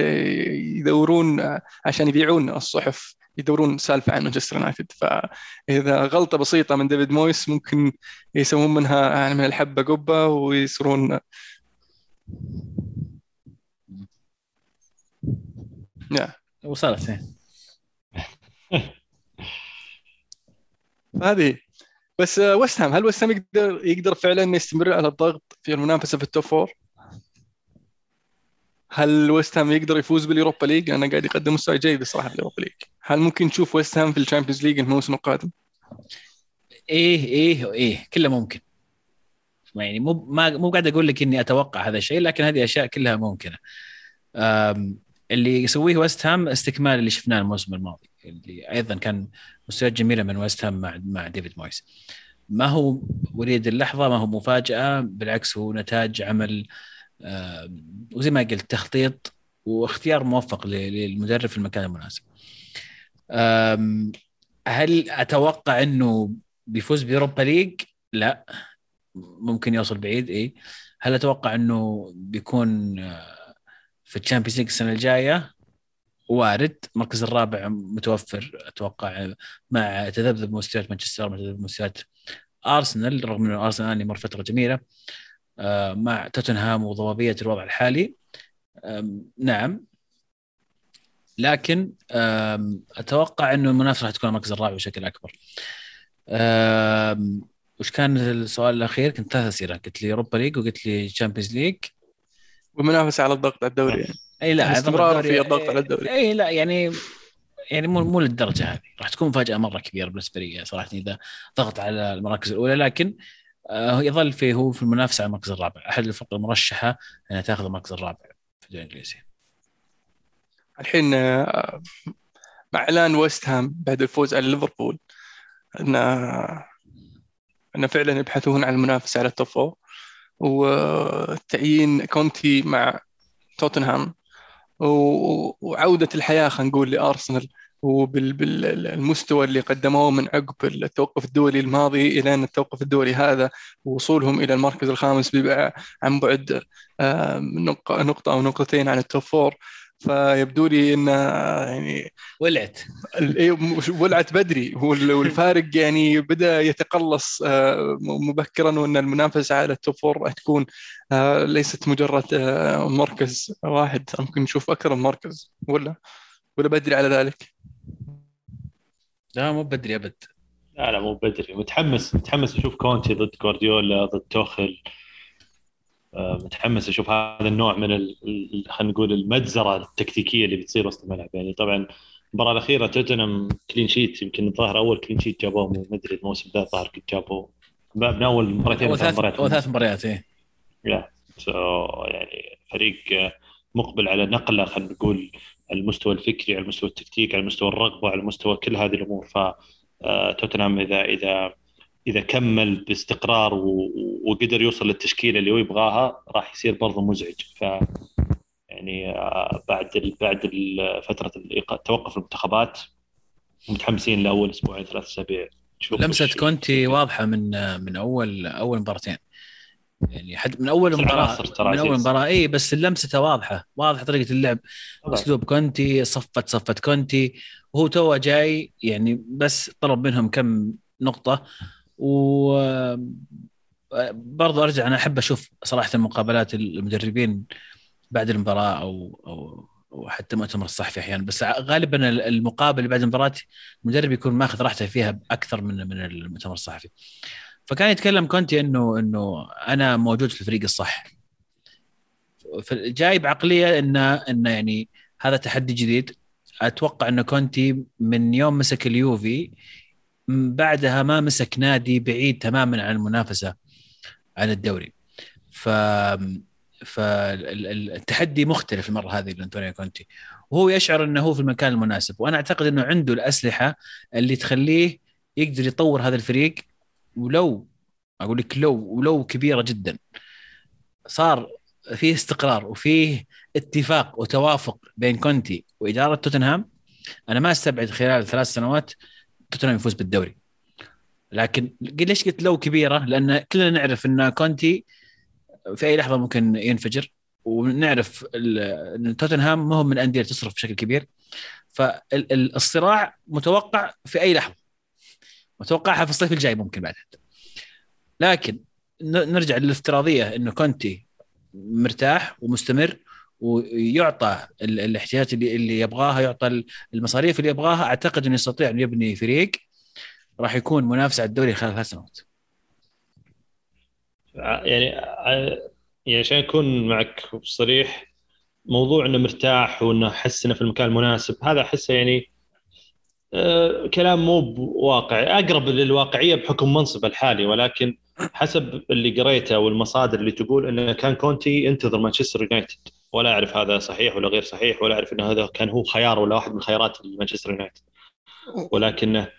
يدورون عشان يبيعون الصحف يدورون سالفة عن مانشستر يونايتد. فإذا غلطة بسيطة من ديفيد مويس ممكن يسوون منها يعني من الحبة قبة ويصيرون نعم وصلت هذه بس وست هام هل وست هام يقدر يقدر فعلا يستمر على الضغط في المنافسة في ال top four؟ هل وست هام يقدر يفوز باليوروبا ليج؟ لأنه قاعد يقدم مستوى جيد الصراحة في اليوروبا ليج. هل ممكن نشوف وست هام في الشامبيونز ليج الموسم القادم؟ إيه إيه إيه كله ممكن. يعني مو ما مو قاعد أقول لك إني أتوقع هذا الشيء لكن هذه أشياء كلها ممكنة. اللي يسويه ويست هام استكمال اللي شفناه الموسم الماضي اللي أيضا كان مستويات جميلة من ويست هام مع مع ديفيد مويس. ما هو وليد اللحظة ما هو مفاجأة بالعكس هو نتاج عمل آه، وزي ما قلت تخطيط واختيار موفق للمدرب في المكان المناسب. هل أتوقع إنه بيفوز بأوروبا ليج؟ لا ممكن يوصل بعيد اي هل أتوقع إنه بيكون آه، في الشامبيونز ليج السنة الجاية؟ وارد المركز الرابع متوفر أتوقع مع تذبذب مستويات مانشستر مع تذبذب مستويات أرسنال رغم إنه أرسنال مر فترة جميلة آه، مع توتنهام وضبابية الوضع الحالي نعم لكن أتوقع إنه المنافسة راح تكون المركز الرابع بشكل أكبر. وش كان السؤال الأخير؟ كنت ثلاث أسئلة قلت لي اوروبا ليج وقلت لي تشامبيونز ليج والمنافسه على الضغط على الدوري يعني. اي لا استمرار في الضغط على الدوري. اي لا يعني يعني مو مو للدرجة هذه. راح تكون مفاجأة مرة كبيرة بالنسبة لي صراحة إذا ضغط على المراكز الأولى لكن آه، يظل في هو في المنافسة على المركز الرابع. أحد الفرق المرشحة إنها تاخذ المركز الرابع في الدوري الإنجليزي. الحين آه، مع إعلان ويست هام بعد الفوز على ليفربول إن إن فعلا يبحثون عن المنافسة على ال top four. وتعيين كونتي مع توتنهام. وعودة الحياة خلينا نقول لأرسنال وبالمستوى اللي قدموه من عقب التوقف الدولي الماضي إلى التوقف الدولي هذا ووصولهم إلى المركز الخامس عن بعد آه، نقطه أو نقطتين عن ال top four فيبدو لي انه يعني ولعت. إيه، ولعت بدري. والفارق يعني بدأ يتقلص آه، مبكرا وإن المنافسة على ال top four تكون آه، ليست مجرد آه، مركز واحد. ممكن نشوف أكثر من مركز ولا؟ ولا بدري على ذلك؟ لا مو بدري أبد. لا لا مو بدري. متحمس متحمس أشوف كونتي ضد جوارديولا ضد توخل آه، متحمس أشوف هذا النوع من خلينا نقول المجزرة التكتيكية اللي بتصير وسط الملعب. يعني طبعا المباراة الأخيرة توتنهام clean sheet يمكن الظاهر أول clean sheet جابوه ما أدري الموسم ذا الظاهر جابوه. من أول مرتين ثلاث مباريات هو ثلاث مباريات يا سو يعني فريق مقبل على نقله خلينا نقول على المستوى الفكري على المستوى التكتيكي على مستوى الرغبة على مستوى كل هذه الأمور. ف آه، توتنهام اذا إذا إذا كمل باستقرار وقدر يوصل للتشكيلة اللي هو يبغاها راح يصير برضه مزعج. ف يعني آه، بعد بعد فترة توقف المنتخبات متحمسين لأول أسبوعين ثلاث أسابيع. لمسة كونتي واضحة من من أول أول مباراتين. يعني حد من أول مباراه من أول مباراة. إي بس لمسته واضحة. واضحة طريقة اللعب. أسلوب كونتي صفت صفت كونتي. وهو تو جاي يعني بس طلب منهم كم نقطة. و برضو أرجع أنا أحب أشوف صراحة مقابلات المدربين بعد المباراة أو أو وحتى مؤتمر الصحفي أحيانا. بس غالبا المقابل اللي بعد المباراة المدرب يكون ماخذ راحته فيها أكثر من من المؤتمر الصحفي. فكان يتكلم كونتي إنه إنه أنا موجود في الفريق الصح. جاي بعقليه انه انه يعني هذا تحدي جديد. أتوقع انه كونتي من يوم مسك اليوفي بعدها ما مسك نادي بعيد تماما عن المنافسة عن الدوري. ف فالتحدي مختلف المرة هذه لانتونيو كونتي. وهو يشعر إنه هو في المكان المناسب. وأنا أعتقد إنه عنده الأسلحة اللي تخليه يقدر يطور هذا الفريق. ولو أقول لك لو ولو كبيرة جدا. صار فيه استقرار وفيه اتفاق وتوافق بين كونتي وإدارة توتنهام. أنا ما أستبعد خلال ثلاث سنوات توتنهام يفوز بالدوري. لكن ليش قلت لو كبيرة؟ لأن كلنا نعرف إن كونتي في أي لحظة ممكن ينفجر ونعرف إن توتنهام ما هو من الأندية تصرف بشكل كبير. فالصراع متوقع في أي لحظة. متوقعها في الصيف الجاي ممكن بعد. لكن نرجع للافتراضية انه كونتي مرتاح ومستمر. ويعطى الاحتياجات اللي, اللي يبغاها يعطى المصاريف اللي يبغاها. أعتقد إنه يستطيع أن يبني فريق راح يكون منافس على الدوري خلال ثلاث سنوات. يعني يعني عشان أكون معك صريح موضوع إنه مرتاح وإنه أحس إنه في المكان المناسب هذا أحسه يعني آه كلام مو بواقعي أقرب للواقعية بحكم منصبه الحالي ولكن حسب اللي قريته والمصادر اللي تقول إنه كان كونتي ينتظر مانشستر يونايتد. ولا أعرف هذا صحيح ولا غير صحيح ولا أعرف انه هذا كان هو خيار ولا واحد من خيارات مانشستر يونايتد. ولكنه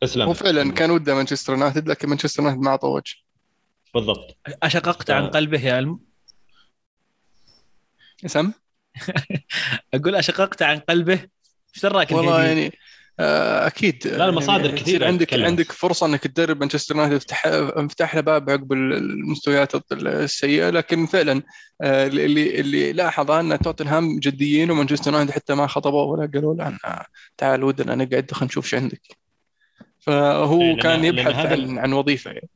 تسلم هو فعلا كان وده مانشستر يونايتد لكن مانشستر يونايتد ما اعطى وجه. بالضبط. أشققت عن آه. قلبه يا الم سم؟ أقول أشققت عن قلبه؟ إيش دراك والله؟ يعني أكيد لا، المصادر يعني كثيرة يصير عندك تتكلم. عندك فرصة إنك تدرب مانشستر يونايتد افتح له باب عقب المستويات السيئة لكن فعلا آه، اللي اللي لاحظ أن توتنهام جديين ومانشستر يونايتد حتى ما خطبوه ولا قالوا له آه، تعال ودنا نقعد خلينا نشوف إيش عندك فهو إيه، لأن- كان يبحث هذا عن عن وظيفة يعني.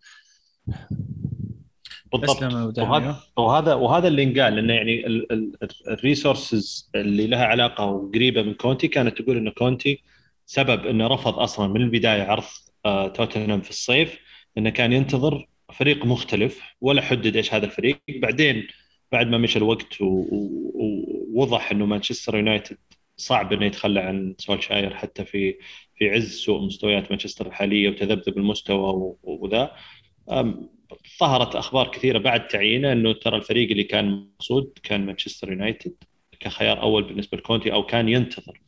بالضبط. وهذا وهذا وهذا اللي انقال لأنه يعني ال resources اللي لها علاقة وقريبة من كونتي كانت تقول انه كونتي سبب إنه رفض أصلا من البداية عرض آه، توتنهام في الصيف إنه كان ينتظر فريق مختلف ولا حدد إيش هذا الفريق. بعدين بعد ما مشى الوقت ووضح إنه مانشستر يونايتد صعب إنه يتخلى عن سولشاير حتى في في عز سوء مستويات مانشستر الحالية وتذبذب المستوى وذا. ظهرت أخبار كثيرة بعد تعيينه إنه ترى الفريق اللي كان مقصود كان مانشستر يونايتد كخيار أول بالنسبة لكونتي أو كان ينتظر.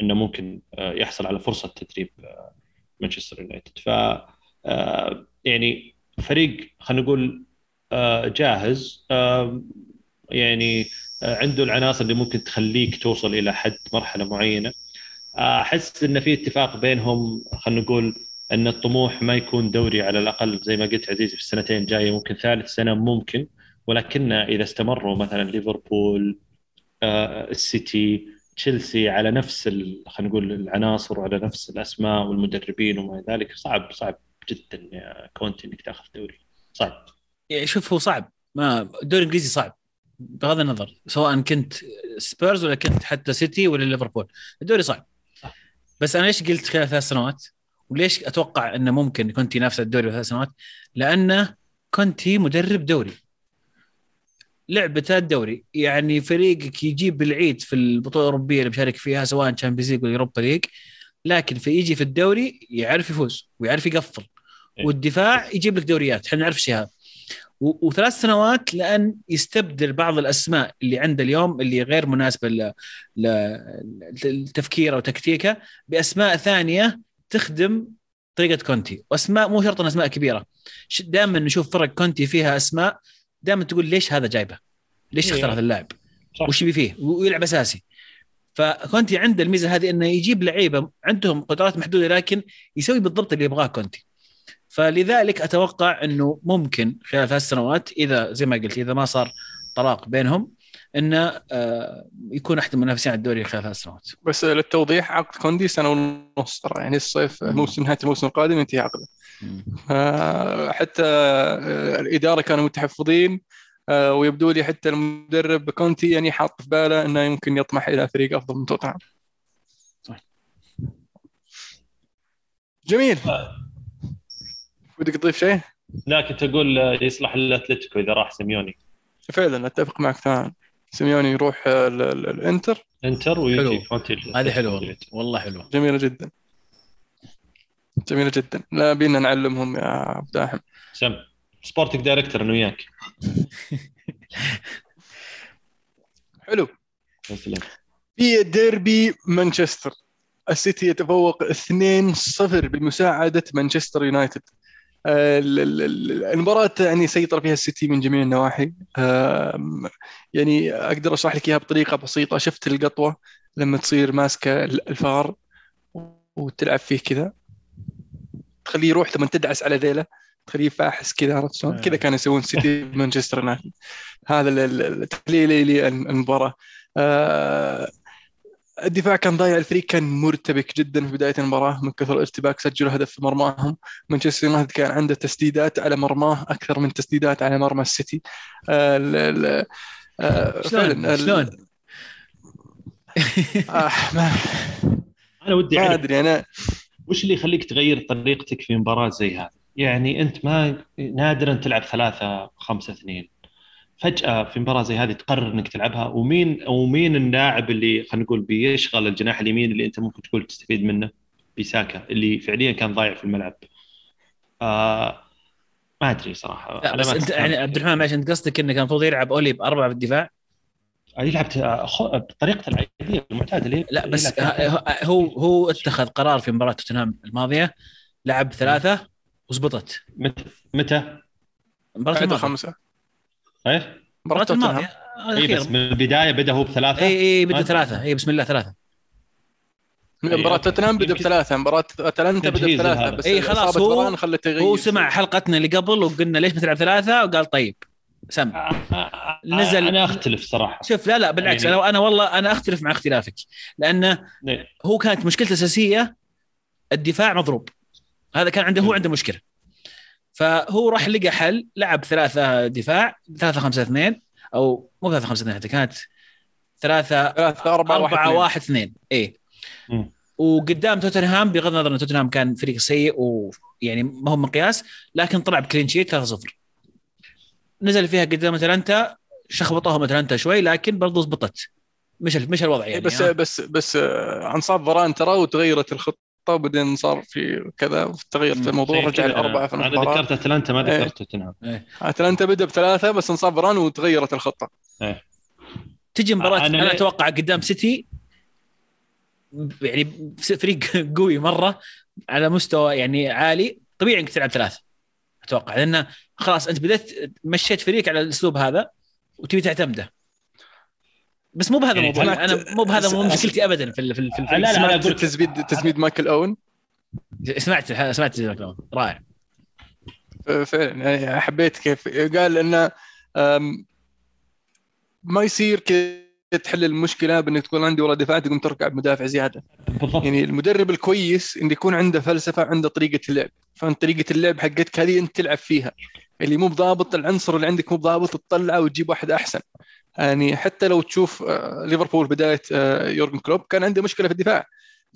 إنه ممكن آه، يحصل على فرصة تدريب آه، مانشستر يونايتد. ف آه، يعني فريق خلينا نقول جاهز يعني عنده العناصر اللي ممكن تخليك توصل إلى حد مرحلة معينة. أحس إن في اتفاق بينهم خلينا نقول إن الطموح ما يكون دوري على الأقل زي ما قلت عزيزي في السنتين الجاية ممكن ثالث سنة ممكن. ولكن إذا استمروا مثلا ليفربول السيتي تشيلسي على نفس خلينا نقول العناصر وعلى نفس الأسماء والمدربين وما ذلك. صعب صعب جدا يا كونتي إنك تأخذ دوري. صعب. شوف هو صعب. ما الدوري الإنجليزي صعب. بغض النظر سواء كنت سبيرز ولا كنت حتى سيتي ولا ليفربول الدوري صعب. بس أنا ليش قلت خلال ثلاث سنوات؟ وليش أتوقع إنه ممكن كونتي ينافس الدوري ثلاث سنوات؟ لأنه كونتي مدرب دوري. لعبته الدوري. يعني فريقك يجيب العيد في البطولة الأوروبية اللي بيشارك فيها سواء Champions League ولا Europa League لكن في يجي في الدوري يعرف يفوز ويعرف يقفل. إيه. والدفاع يجيب لك دوريات إحنا نعرف الشيء هذا. وثلاث سنوات لأن يستبدل بعض الأسماء اللي عنده اليوم اللي غير مناسبة لتفكيره وتكتيكه بأسماء ثانية تخدم طريقة كونتي. وأسماء مو شرط أسماء كبيرة. دائما نشوف فرق كونتي فيها أسماء دائما تقول ليش هذا جايبه؟ ليش إيه. اختار هذا اللاعب؟ صح. وش يبي فيه؟ ويلعب أساسي فكونتي عنده الميزة هذه إنه يجيب لعيبة عندهم قدرات محدودة لكن يسوي بالضبط اللي يبغاه كونتي فلذلك أتوقع إنه ممكن خلال ثلاث سنوات إذا زي ما قلت إذا ما صار طلاق بينهم إنه آه، يكون أحد المنافسين على الدوري خلال ثلاث سنوات بس للتوضيح عقد كوندي سنة ونص ترى يعني الصيف موسم نهاية الموسم القادم ينتهي عقده حتى آه، الإدارة كانوا متحفظين آه، ويبدو لي حتى المدرب كونتي يعني حاط في باله إنه يمكن يطمح إلى فريق أفضل من توتنهام. جميل. ودك تضيف شيء؟ لا كنت أقول آه، يصلح الأتلتيكو إذا راح سيميوني. فعلا أتفق معك تماما. سيميوني يروح آه، ال- ال- الإنتر. إنتر ويجي حلو. كونتي هذه حلوة. والله والله حلوة. جميلة جدا. جميلة جدا. لا بينا نعلمهم يا ابو داحم سم. sporting director أنا وياك. حلو. في ديربي مانشستر. السيتي يتفوق 2-0 بمساعدة مانشستر يونايتد. آه، ال- ال- ال- المباراة يعني سيطر فيها السيتي من جميع النواحي. يعني أقدر أشرح لك إياها بطريقة بسيطة. شفت القطوة لما تصير ماسكة الفار وتلعب فيه كذا. تخليه يروح ثم تدعس على ذيله تخليه فاحس كذا عرفت شلون؟ آه. كذا كانوا يسوون السيتي بمانشستر يونايتد. هذا ال- ال- التحليل للمباراة آه، الدفاع كان ضايع الفريق كان مرتبك جدا في بداية المباراة من كثر الارتباك سجلوا هدف في مرماهم. مانشستر يونايتد كان عنده تسديدات على مرماه أكثر من تسديدات على مرمى السيتي. آه، ال- ال- آه، شلون؟ شلون؟ آه، ما, أنا ودي ما أدري أنا وش اللي يخليك تغير طريقتك في مباراة زي هذه؟ يعني أنت ما نادرا تلعب ثلاثة خمسة اثنين فجأة في مباراة زي هذه تقرر إنك تلعبها ومين ومين اللاعب اللي خلينا نقول بيشغل الجناح اليمين اللي أنت ممكن تقول تستفيد منه بيساكا اللي فعليا كان ضايع في الملعب. آه ما أدري صراحة لا بس ما أنت. يعني عبد الرحمن معلش أنت قصدك إنه كان المفروض يلعب أولي بأربعة بالدفاع يلعب آه، خ- بطريقته العادية المعتادة اللي لا بس هو هو اتخذ قرار في مباراة توتنهام الماضية لعب ثلاثة وضبطت. متى متى؟ مباراة الماضية. خمسه إيه؟ مباراة مباراة توتنهام. اي بس من البداية بدأ هو بثلاثة. اي اي بدأ ثلاثة. اي بسم الله ثلاثة. مباراة okay. توتنهام بدأ بثلاثة. مباراة أتلانتا بدأ لهذا. بس إي خلاص، هو- هو سمع حلقتنا اللي قبل وقلنا ليش ما تلعب ثلاثة وقال طيب. سم. نزل- أنا أختلف صراحة. شوف لا لا بالعكس يعني- أنا أنا والله أنا أختلف مع اختلافك لأنه إيه. هو كانت مشكلته الأساسية الدفاع مضروب. هذا كان عنده هو عنده مشكلة. فهو راح لقى حل لعب ثلاثة دفاع ثلاثة خمسة اثنين أو مو ثلاثة خمسة اثنين حتى كانت ثلاثة ثلاثة أربعة واحد أربعة اثنين. واحد اثنين. اي. وقدام توتنهام بغض النظر إن توتنهام كان فريق سيء ويعني ما هو مقياس لكن طلع بكلين شيت 3-0 نزل فيها قدام اتلانتا شخبطوهم اتلانتا شوي لكن برضو زبطت. مش مش الوضع يعني بس ها؟ بس بس آه، انصاب فران ترى وتغيرت الخطة وبعدين صار في كذا تغيرت. الموضوع رجع لأربعة في أنا المباراة. ذكرت أتلانتا ما إيه. ذكرت توتنهام أتلانتا بدأ بثلاثة بس انصاب فران وتغيرت الخطة. تجي مباراة أنا أنا, ليه- أتوقع قدام سيتي يعني فريق قوي مرة على مستوى يعني عالي طبيعي إنك تلعب ثلاثة. أتوقع. لأنه خلاص أنت بديت مشيت فريق على الأسلوب هذا وتبي تعتمده. بس مو بهذا يعني الموضوع. أنا مو بهذا مو مشكلتي ابدا في ال- في ال- في لا، لا، سمعت أنا أقول- تزميد تزميد مايكل اوين سمعت سمعت رائع. فعلا يعني حبيت كيف. قال إنه ما يصير كذا. تحل المشكلة بأنك تكون عندي ورا دفاع تقوم تركع بمدافع زيادة. بالضبط. يعني المدرب الكويس إنه يكون عنده فلسفة عنده طريقة اللعب. فأنت طريقة اللعب حقتك هذه أنت تلعب فيها. اللي مو بضابط العنصر اللي عندك مو بضابط تطلعه وتجيب واحد أحسن. يعني حتى لو تشوف آه، ليفربول بداية آه، يورجن كلوب كان عنده مشكلة في الدفاع.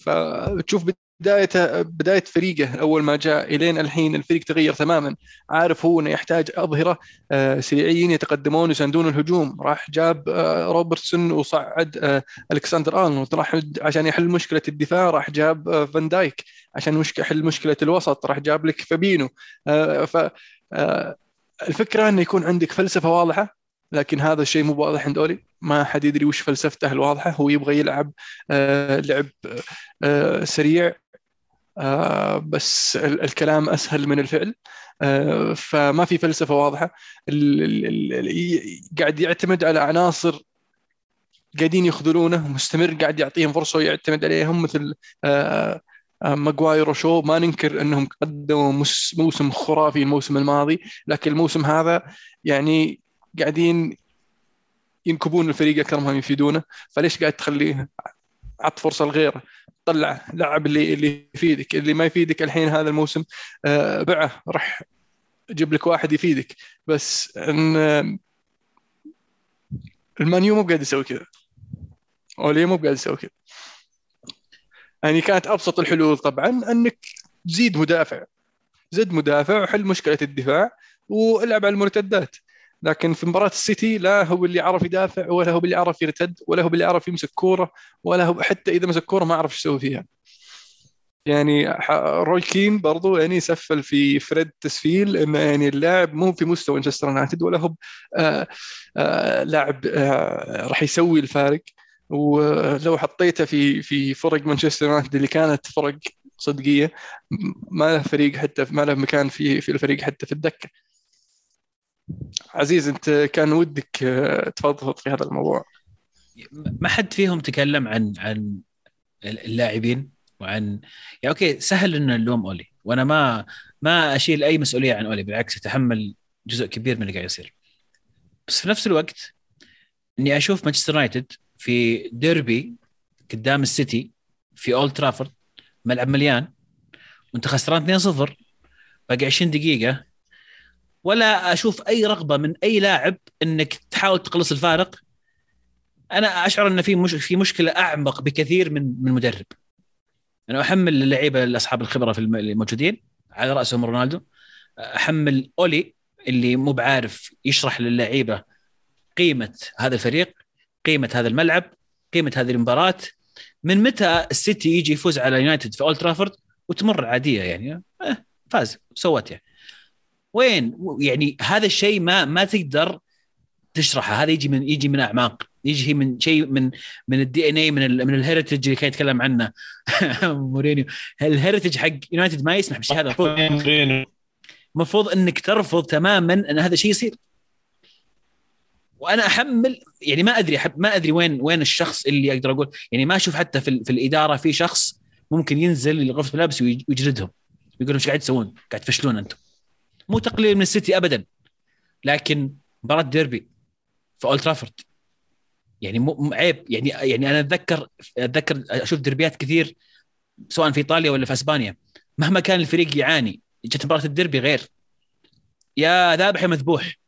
فتشوف بدايته بداية فريقه أول ما جاء الين الحين الفريق تغير تماما. عارف هو إنه يحتاج أظهرة آه، سريعين يتقدمون يساندون الهجوم. راح جاب آه، روبرتسون وصعد آه، ألكسندر آرنولد. راح عشان يحل مشكلة الدفاع راح جاب فان دايك. عشان يحل مشكلة الوسط راح جاب لك فابينو. ف الفكرة إنه يكون عندك فلسفة واضحة لكن هذا الشيء مو واضح عند أولي. ما حد يدري وش فلسفته الواضحة. هو يبغى يلعب لعب سريع بس ال- الكلام أسهل من الفعل. آه، فما في فلسفة واضحة. قاعد يعتمد على عناصر قاعدين يخذلونه مستمر قاعد يعطيهم فرصة ويعتمد عليهم مثل آه، آه، ماجواير وشو ما ننكر أنهم قدموا موسم خرافي الموسم الماضي لكن الموسم هذا يعني قاعدين ينكبون الفريق أكثر ما يفيدونه. فليش قاعد تخليه عط فرصة لغيره؟ طلع لعب اللي اللي يفيدك. اللي ما يفيدك الحين هذا الموسم آه، بعه راح جيب لك واحد يفيدك. بس إن آه، المانيو مو قاعد يسوي كذا. اولي مو قاعد يسوي كذا. يعني كانت أبسط الحلول طبعا إنك تزيد مدافع. زد مدافع وحل مشكلة الدفاع والعب على المرتدات. لكن في مباراة السيتي لا هو اللي عرف يدافع ولا هو اللي عرف يرتد ولا هو اللي عرف يمسك كورة ولا هو حتى إذا مسك كورة ما عرف إيش يسوي فيها. يعني روي كين برضو يعني سفل في فريد تسفيل إنه يعني اللاعب مو في مستوى مانشستر يونايتد ولا هو آه آه لاعب آه راح يسوي الفارق. ولو حطيته في في فرق مانشستر يونايتد اللي كانت فرق صدقية ما له فريق حتى ما له مكان في في الفريق حتى في الدكة. عزيز انت كان ودك آه، تفضفض في هذا الموضوع. ما حد فيهم تكلم عن عن اللاعبين وعن يعني أوكي سهل ان نلوم أولي وأنا ما ما أشيل أي مسؤولية عن أولي بالعكس أتحمل جزء كبير من اللي قاعد يصير. بس في نفس الوقت إني أشوف مانشستر يونايتد في ديربي قدام السيتي في أولد ترافورد ملعب مليان وأنت خسران 2-0 باقي 20 دقيقة ولا أشوف أي رغبة من أي لاعب إنك تحاول تقلص الفارق. أنا أشعر إن في مش في مشكلة أعمق بكثير من من مدرب. أنا أحمل اللعيبه اصحاب الخبرة في الم- الموجودين على رأسهم رونالدو. أحمل أولي اللي مو بعارف يشرح للعيبة قيمة هذا الفريق قيمة هذا الملعب قيمة هذه المباراة. من متى السيتي يجي يفوز على يونايتد في أولد ترافورد وتمر عادية يعني؟ آه فاز سوت يعني. وين؟ يعني هذا الشيء ما ما تقدر تشرحه. هذا يجي من يجي من أعماق. يجي من شيء من من ال DNA من ال من ال heritage اللي كان يتكلم عنه. مورينيو. ال heritage حق يونايتد ما يسمح بالشيء هذا المفروض إنك ترفض تماما إن هذا الشيء يصير. وأنا أحمل يعني ما أدري ما أدري وين وين الشخص اللي أقدر أقول. يعني ما أشوف حتى في, في الإدارة في شخص ممكن ينزل لغرفة الملابس ويجلدهم. يقول إيش قاعد تسوون؟ قاعد تفشلون أنتم. مو تقليل من السيتي ابدا. لكن مباراة ديربي في أولد ترافورد. يعني مو عيب. يعني يعني أنا اتذكر أتذكر أشوف دربيات كثير سواء في إيطاليا ولا في أسبانيا. مهما كان الفريق يعاني جت مباراة الدربي غير. يا ذابح يا مذبوح.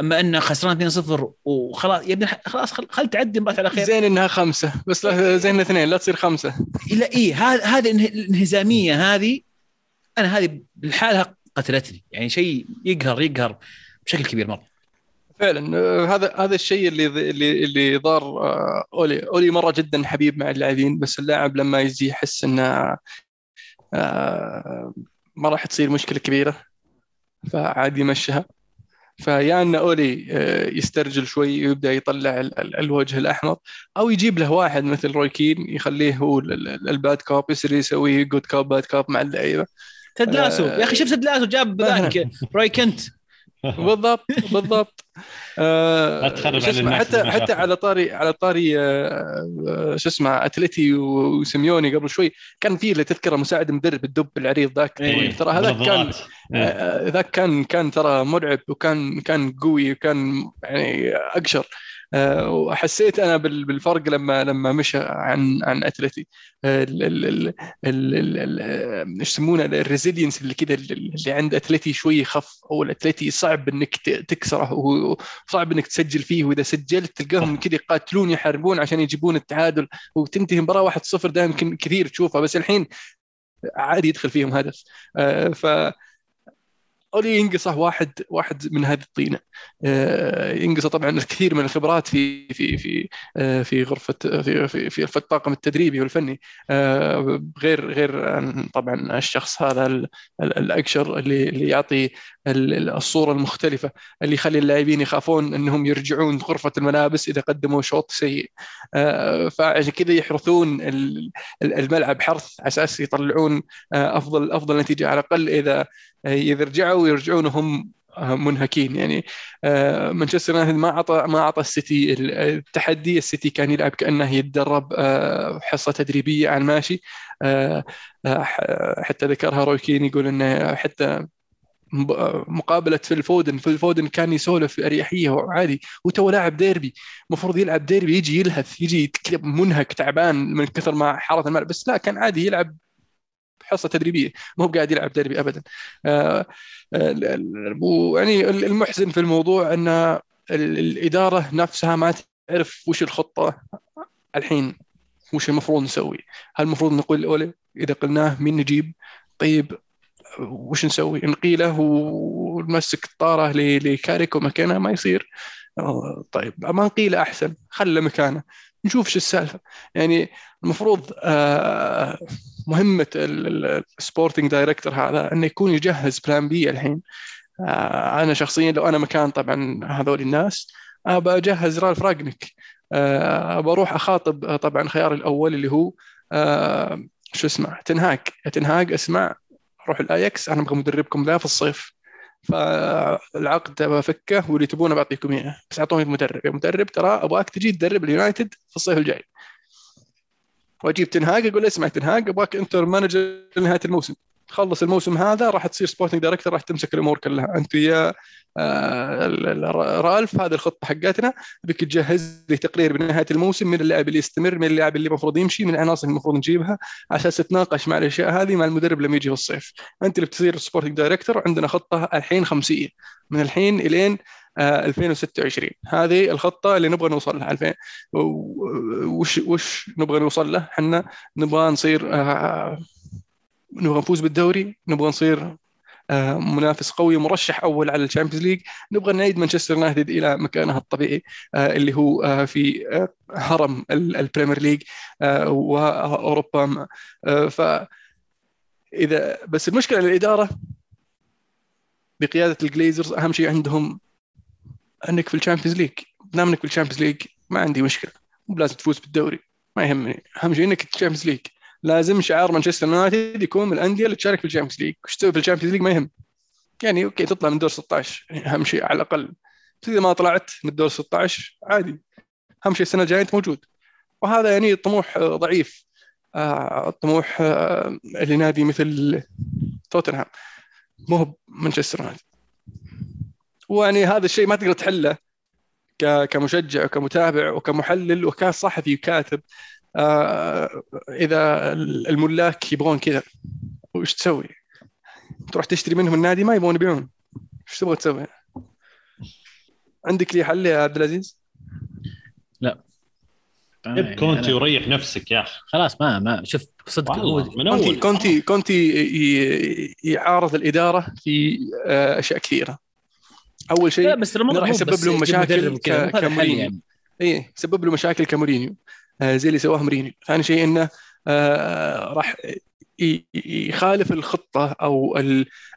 أما انه خسران 2-0 وخلاص يا ابني خلاص خل تعدي المباراه على خير. زين إنها خمسة بس لا زين اثنين لا تصير خمسة. لا اي هذه الانهزامية هذه أنا هذه لحالها قتلتني. يعني شيء يقهر يقهر بشكل كبير مرة. فعلا. هذا هذا الشيء اللي اللي اللي ضار آه، اولي أولي مرة جدا حبيب مع اللاعبين بس اللاعب لما يجي يحس إنه آه، ما راح تصير مشكلة كبيرة فعادي يمشيها. فيا إن أولي آه، يسترجل شوي ويبدأ يطلع الوجه الأحمر أو يجيب له واحد مثل روي كين يخليه هو ال bad cop يصير يسوي good cop bad cop مع اللعيبة. تدلاسو. يا أخي شوف تدلاسو؟ جاب ذاك. روي كنت. بالضبط بالضبط. آه حتى حتى على طاري على طاري آه, آه، شو اسمه اتلتي وسيميوني قبل شوي كان في اللي تذكره مساعد مدرب الدب العريض ذاك. إيه. ترى هذاك كان إيه. آه، ذاك كان كان ترى مرعب وكان كان قوي وكان يعني أقشر. آه، وحسيت أنا بالفرق لما لما مشى عن عن أتلتي. إيش يسمونه؟ الريزيلينس اللي كذا اللي عند أتلتي شوي خف. أو الاتلتي صعب إنك تكسره وصعب إنك تسجل فيه. وإذا سجلت تلقاهم كذا يقاتلون يحاربون عشان يجيبون التعادل. وتنتهي مباراة 1-0 دائما كثير تشوفها. بس الحين عادي يدخل فيهم هدف. آه، ف أولي ينقصه واحد واحد من هذه الطينة. آه، ينقصه طبعا الكثير من الخبرات في في في آه، في غرفة في في في الطاقم التدريبي والفني. آه، غير غير طبعا الشخص هذا الاقشر اللي اللي يعطي الصورة المختلفة اللي يخلي اللاعبين يخافون أنهم يرجعون غرفة الملابس إذا قدموا شوط سيء. فعشان كذا يحرثون الملعب حرث على أساس يطلعون أفضل أفضل نتيجة على الأقل إذا إذا رجعوا يرجعون وهم منهكين. يعني آه، مانشستر يونايتد ما أعطى ما أعطى السيتي التحدي. السيتي كان يلعب كأنه يتدرب آه، حصة تدريبية على الماشي. آه، حتى ذكرها روي كين يقول إنه حتى مقابلة في الفودن في الفودن كان يسولف باريحيه وعادي وهو لاعب ديربي المفروض يلعب ديربي يجي يلهث يجي منهك تعبان من كثر ما حرث الملعب. بس لا كان عادي يلعب حصه تدريبية ما هو قاعد يلعب ديربي ابدا. آه، يعني المحزن في الموضوع إن الإدارة نفسها ما تعرف وش الخطة الحين وش المفروض نسوي. هل المفروض نقول اولي إذا قلناه مين نجيب؟ طيب وش نسوي؟ نقيله ونمسك الطاره لكاريكو مكانه ما يصير. طيب ما نقيله أحسن خله مكانه. نشوف شو السالفة. يعني المفروض آه، مهمة ال sporting director هذا إنه يكون يجهز plan B الحين. آه، أنا شخصيا لو أنا مكان طبعا هذول الناس أبى أجهز رالف رانجنيك آه، أروح أخاطب طبعا خياري الأول اللي هو شو اسمه تنهاج تنهاج أسمع روح الاياكس أنا أبغى مدربكم ذا في الصيف. فالعقد بفكه واللي تبونه بعطيكم إياه. بس أعطوني المدرب يا مدرب ترى أبغاك تجي تدرب اليونايتد في الصيف الجاي. وأجيب رانجنيك أقول اسمع رانجنيك أبغاك انت manager لنهاية الموسم. تخلص الموسم هذا راح تصير sporting director راح تمسك الأمور كلها. أنت يا آه، رالف هذه الخطة حقتنا. أبيك تجهز لي تقرير بنهاية الموسم من اللاعب اللي يستمر من اللاعب اللي المفروض يمشي من العناصر المفروض نجيبها. على أساس تتناقش مع الأشياء هذه مع المدرب لما يجي في الصيف. أنت اللي بتصير sporting director عندنا خطة الحين خمسية. من الحين إلين 2026 آه، هذه الخطة اللي نبغى نوصل لها. 2000 وش وش نبغى نوصل له؟ إحنا نبغى نصير آه، نبغى نفوز بالدوري نبغى نصير آه، منافس قوي مرشح أول على الشامبيونز ليج. نبغى نعيد مانشستر يونايتد إلى مكانها الطبيعي اللي هو في هرم البريمير ليج وأوروبا. ف إذا بس المشكلة الاداره بقيادة الجليزرز أهم شيء عندهم إنك في الشامبيونز ليج. دام إنك في الشامبيونز ليج ما عندي مشكلة. مو لازم تفوز بالدوري. ما يهمني. أهم شيء إنك تشامبيونز ليج. لازم شعار مانشستر يونايتد يكون من الأندية اللي تشارك في الشامبيونز ليج. وش تسوي في الشامبيونز ليج؟ ما يهم. يعني أوكي تطلع من دور 16 يعني أهم شيء على الأقل. إذا ما طلعت من دور 16 عادي. أهم شيء السنة الجاية أنت موجود. وهذا يعني طموح ضعيف. آه، الطموح آه، لنادي مثل توتنهام. مو هو مانشستر يونايتد. ويعني هذا الشيء ما تقدر تحله كمشجع وكمتابع وكمحلل وكصحفي وكاتب. آه، إذا الملاك يبغون كذا وش تسوي؟ تروح تشتري منهم النادي ما يبغون يبيعون إيش تبغى تسوي؟ عندك لي حل يا عبد العزيز؟ جيب كونتي وريح نفسك يا أخي خلاص ما ما شوف صدق من كونتي أول كونتي كونتي ي- يعارض الإدارة في آه، أشياء كثيرة أول شيء لا بس الموضوع راح يسبب لهم مشاكل كمورينيو. يعني إيه سبب له مشاكل كمورينيو آه، زي اللي سواه مورينيو. ثاني شيء إنه آه، راح يخالف الخطة أو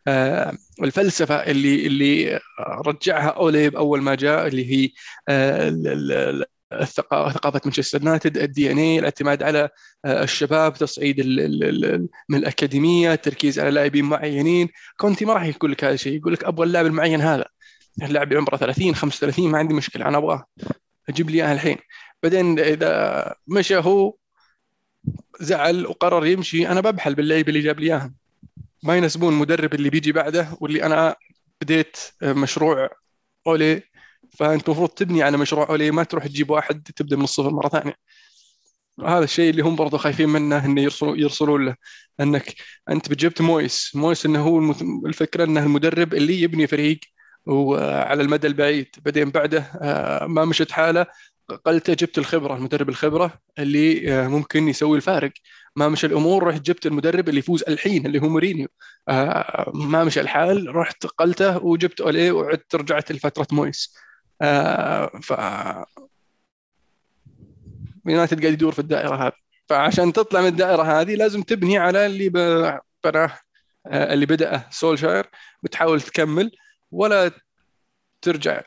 آه، الفلسفة اللي اللي رجعها أولي أول ما جاء اللي هي آه، ثقافة مانشستر يونايتد ال DNA الاعتماد على آه، الشباب تصعيد من الأكاديمية التركيز على لاعبين معينين. كونتي ما راح يقول لك هذا الشيء يقول لك أبغى اللاعب المعين هذا. اللاعب عمره 30 35 ما عندي مشكلة أنا أبغاه. أجيب لي إياه الحين. بعدين إذا مشى هو زعل وقرر يمشي. أنا ببحل باللعيبه اللي جاب لي إياهم. ما يناسبون المدرب اللي بيجي بعده واللي أنا بديت مشروع أولي. فأنت المفروض تبني على مشروع أولي ما تروح تجيب واحد تبدأ من الصفر مرة ثانية. هذا الشيء اللي هم برضو خايفين منه انه يرسلوا يرسلون له. إنك أنت جبت مويس. مويس إنه هو. الفكرة إنه المدرب اللي يبني فريق وعلى المدى البعيد. بعدين بعده آه، ما مشت حاله. قلت جبت الخبرة المدرب الخبرة اللي آه، ممكن يسوي الفارق. ما مشى الأمور رحت جبت المدرب اللي يفوز الحين اللي هو مورينيو. آه، ما مشى الحال رحت قلته وجبت اوليه وعدت رجعت لفترة مويس. آه، ف يونايتد قاعد يدور في الدائرة هذه. فعشان تطلع من الدائرة هذه لازم تبني على اللي بناه اللي بدأه سولشاير. وتحاول تكمل ولا ترجع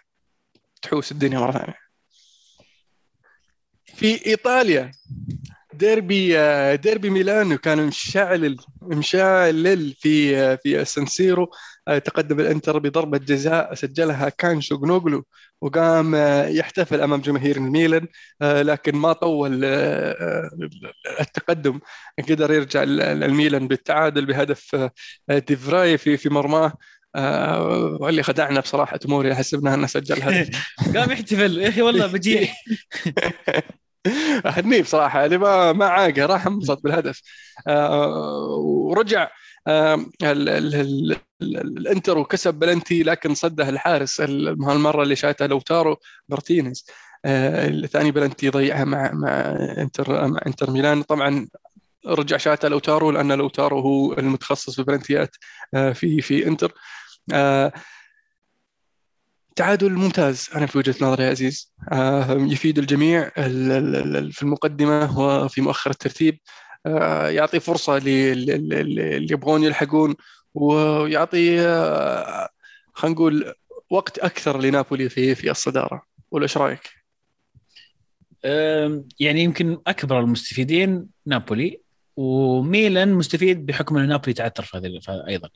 تحوس الدنيا مرة ثانية. في إيطاليا. ديربي آه، ديربي ميلانو كان مشعل مشعل في آه، في سانسيرو آه، تقدم الإنتر بضربة جزاء سجلها كان شوغنوغلو وقام يحتفل أمام جماهير الميلان. لكن ما طول التقدم. قدر يرجع ال- الميلان بالتعادل بهدف ديفراي في في مرماه. آه، واللي خدعنا بصراحة تموري حسبنا انه سجل هدف. قام يحتفل. يا أخي والله بجيح أهنيه بصراحة يعني ما ما عاقه راح انبسط بالهدف. آه، ورجع آه، ال- ال- ال- ال- الإنتر وكسب بلنتي لكن صده الحارس ال- هالمرة اللي شاته لوتارو مارتينيز. آه، الثاني بلنتي ضيعها مع مع إنتر مع إنتر ميلان. طبعا رجع شاته لوتارو لأن لوتارو هو المتخصص في البلنتيات آه، في في إنتر. تعادل ممتاز أنا في وجهة نظري يا عزيز. آه، يفيد الجميع. ال- ال- ال- في المقدمة وفي مؤخر الترتيب. آه، يعطي فرصة لل- لل- اللي يبغون يلحقون ويعطي آه، خلينا نقول وقت أكثر لنابولي في في الصدارة. ولا إيش رأيك؟ يعني يمكن أكبر المستفيدين نابولي وميلان مستفيد بحكم إن نابولي تعثر في هذه أيضا.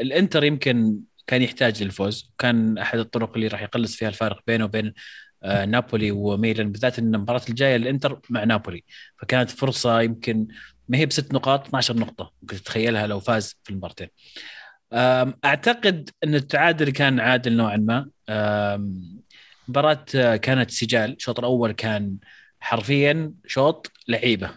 الإنتر يمكن كان يحتاج للفوز. كان أحد الطرق اللي راح يقلص فيها الفارق بينه وبين آه، نابولي وميلان بالذات إن المباراة الجاية الانتر مع نابولي. فكانت فرصة يمكن ما هي بست نقاط 12 نقطة. ممكن تتخيلها لو فاز في المباراتين أم، أعتقد إن التعادل كان عادل نوعا ما. مباراة آه، كانت سجال. الشوط الأول كان حرفيا شوط لعيبة.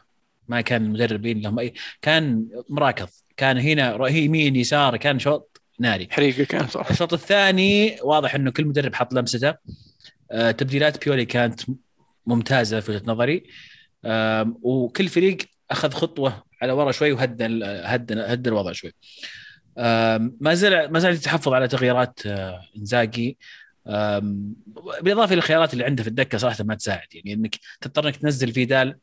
ما كان المدربين لهم أي كان مراكض كان هنا يمين يسار كان شوط ناري. حريقه كان صراحة الشوط الثاني واضح إنه كل مدرب حط لمسته. آه، تبديلات بيولي كانت ممتازة في وجهة نظري. وكل فريق أخذ خطوة على ورا شوي وهدى هدى هدى الوضع شوي. ما زال ما زال يتحفظ على تغييرات آه، إنزاجي. بالاضافه للخيارات اللي عنده في الدكة صراحة ما تساعد. يعني إنك تضطر إنك تنزل فيدال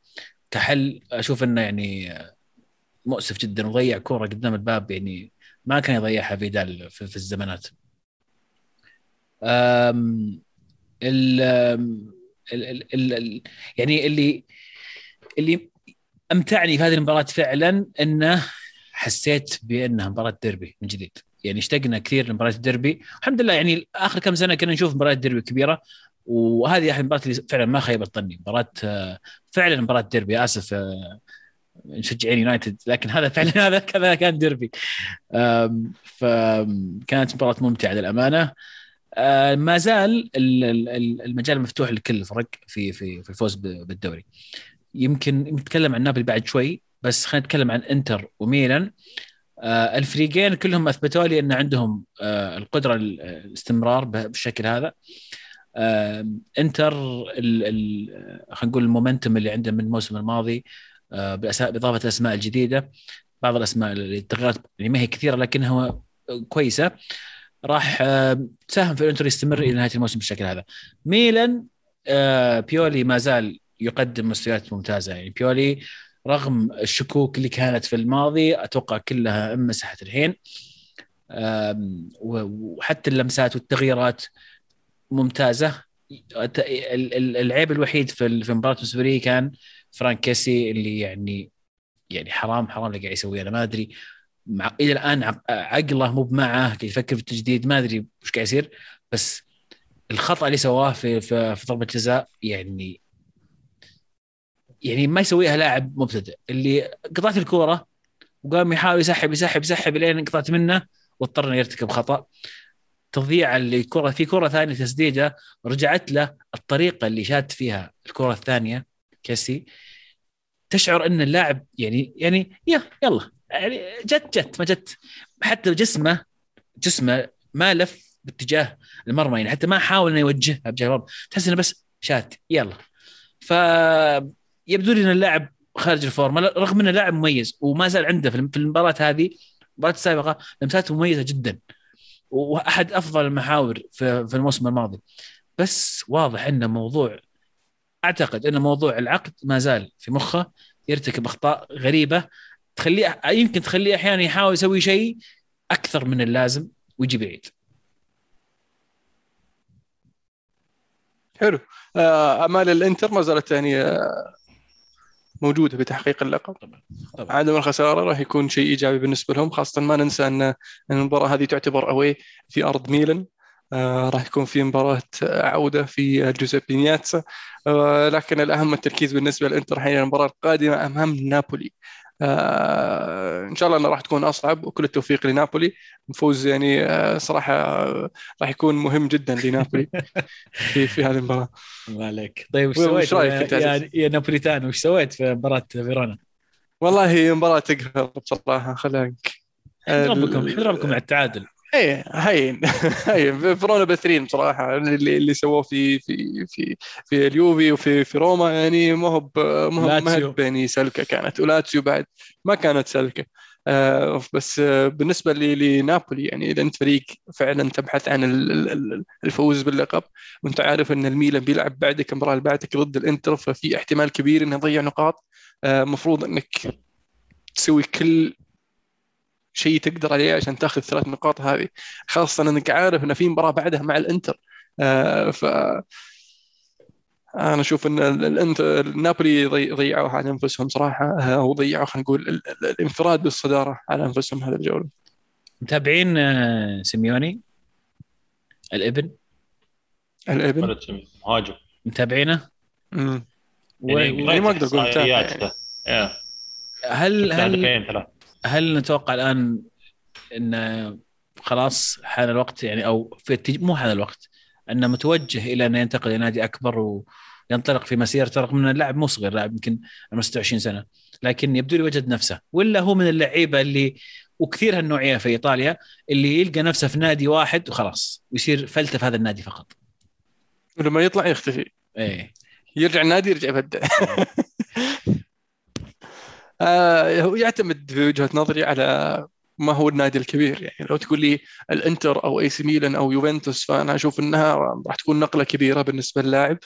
كحل. أشوف إنه يعني آه، مؤسف جدا وضيع كورة قدام الباب. يعني ما كان يضيعها فيدال في, في الزمانات. أم ال- ال ال ال ال يعني اللي اللي أمتعني في هذه المباراة فعلا إنه حسيت بأنها مباراة ديربي من جديد. يعني اشتقنا كثير لمباريات الديربي. الحمد لله يعني آخر كم سنة كنا نشوف مباريات ديربي كبيرة وهذه أحد المباريات اللي فعلا ما خيبت ظني. مباراة فعلا مباراة ديربي آسف مشجعين يونايتد لكن هذا فعلا هذا كذا كان ديربي. فكانت مباراة ممتعة للأمانة. آه، ما زال المجال مفتوح لكل الفرق في في في الفوز بالدوري. يمكن نتكلم عن نابولي بعد شوي بس خلينا نتكلم عن إنتر وميلان. آه، الفريقين كلهم أثبتوا لي أن عندهم آه، القدرة الاستمرار بالشكل هذا. إنتر خلينا نقول المومنتم اللي عنده من الموسم الماضي بإضافة الاسماء الجديدة بعض الأسماء اللي التغيرات يعني ما هي كثيرة لكنها كويسة راح تساهم في الانتر يستمر إلى نهاية الموسم بالشكل هذا. ميلان آه، بيولي ما زال يقدم مستويات ممتازة. يعني بيولي رغم الشكوك اللي كانت في الماضي أتوقع كلها انمسحت الحين. وحتى اللمسات والتغييرات ممتازة. العيب الوحيد في مباراة مسبري كان فرانك كيسي اللي يعني يعني حرام حرام اللي قاعد يسويه. أنا ما أدري. مع إلى الآن عقله مو بمعه. يفكر في التجديد. ما أدري وش قاعد يصير. بس الخطأ اللي سواه في في, في ضربة جزاء يعني يعني ما يسويها لاعب مبتدئ. اللي قطعت الكورة وقام يحاول يسحب يسحب يسحب لين قطعت منه واضطر انه يرتكب خطأ. تضييع الكره في كرة ثانية تسديده رجعت له الطريقة اللي شات فيها الكرة الثانية. كيسي تشعر إن اللاعب يعني يعني يا يلا يعني جت جت ما جت. حتى جسمه جسمه ما لف باتجاه المرمى يعني حتى ما حاول إنه يوجهها بجهه المرمى. تحس إنه بس شات يلا. ف يبدو لي إن اللاعب خارج الفورمه رغم إنه لاعب مميز وما زال عنده في المباراة هذه المباراة السابقة لمساته مميزة جدا. وأحد أفضل المحاور في, الموسم الماضي. بس واضح انه موضوع أعتقد إن موضوع العقد ما زال في مخه يرتكب أخطاء غريبة تخليه يمكن تخليه أحيانا يحاول يسوي شيء أكثر من اللازم ويجي بعيد حلو. آه، أمال الإنتر ما زالت يعني آه، موجودة بتحقيق اللقب؟ طبعا عدم الخسارة راح يكون شيء إيجابي بالنسبة لهم خاصة ما ننسى أن المباراة هذه تعتبر أوي في أرض ميلان. آه راح يكون في مباراة عودة في جوزيبي مياتسا آه لكن الأهم التركيز بالنسبة للإنتر حين المباراة القادمة أمام نابولي. آه إن شاء الله أنها راح تكون أصعب وكل التوفيق لنابولي. فوز يعني آه صراحة آه راح يكون مهم جدا لنابولي في في هذه المباراة. الله عليك. طيب وش سويت؟ رأيك يا, يا, نابوليتان وش سويت في مباراة فيرونا؟ والله مباراة تقهر بصراحة خليك نضربكم نضربكم على التعادل. إيه هين هين فرونا بثرين بصراحة اللي اللي سووه في في في في اليوفي وفي في روما يعني ما هو ما هو يعني سلكة كانت ولاتسيو بعد ما كانت سلكة. آه بس آه بالنسبة لنابولي يعني إذا أنت فريق فعلا تبحث عن الفوز باللقب وأنت عارف إن الميلان بيلعب بعدك المباراه اللي بعدك ضد الإنتر ففي احتمال كبير إنه يضيع نقاط. المفروض آه إنك تسوي كل شيء تقدر عليه عشان تاخذ الثلاث نقاط هذه. خاصة إنك عارف ان في مباراة بعدها مع الإنتر. آه ف أنا أشوف إن الانتر نابولي ضيعوها على أنفسهم صراحة. آه، وضيعوا خلينا نقول الانفراد بالصدارة على أنفسهم هذه الجولة. متابعين آه، سيميوني؟ الإبن؟ الإبن؟ مهاجم. متابعينه؟ امم يعني ما أقدر أقول هل هل هل نتوقع الآن إن خلاص حان الوقت يعني أو في التج... مو حان الوقت إنه متوجه إلى انه ينتقل إلى نادي أكبر وينطلق في مسيرته رغم ان اللاعب مو صغير لاعب يمكن 26 سنة لكن يبدو لي وجد نفسه ولا هو من اللعيبة اللي وكثير هالنوعية في إيطاليا اللي يلقى نفسه في نادي واحد وخلاص ويصير فلتة في هذا النادي فقط؟ ولما يطلع يختفي. إيه. يرجع النادي يرجع يبدع آه هو يعتمد في وجهه نظري على ما هو النادي الكبير. يعني لو تقول لي الإنتر أو اي سي ميلان أو يوفنتوس فأنا أشوف إنها راح تكون نقلة كبيرة بالنسبة للاعب.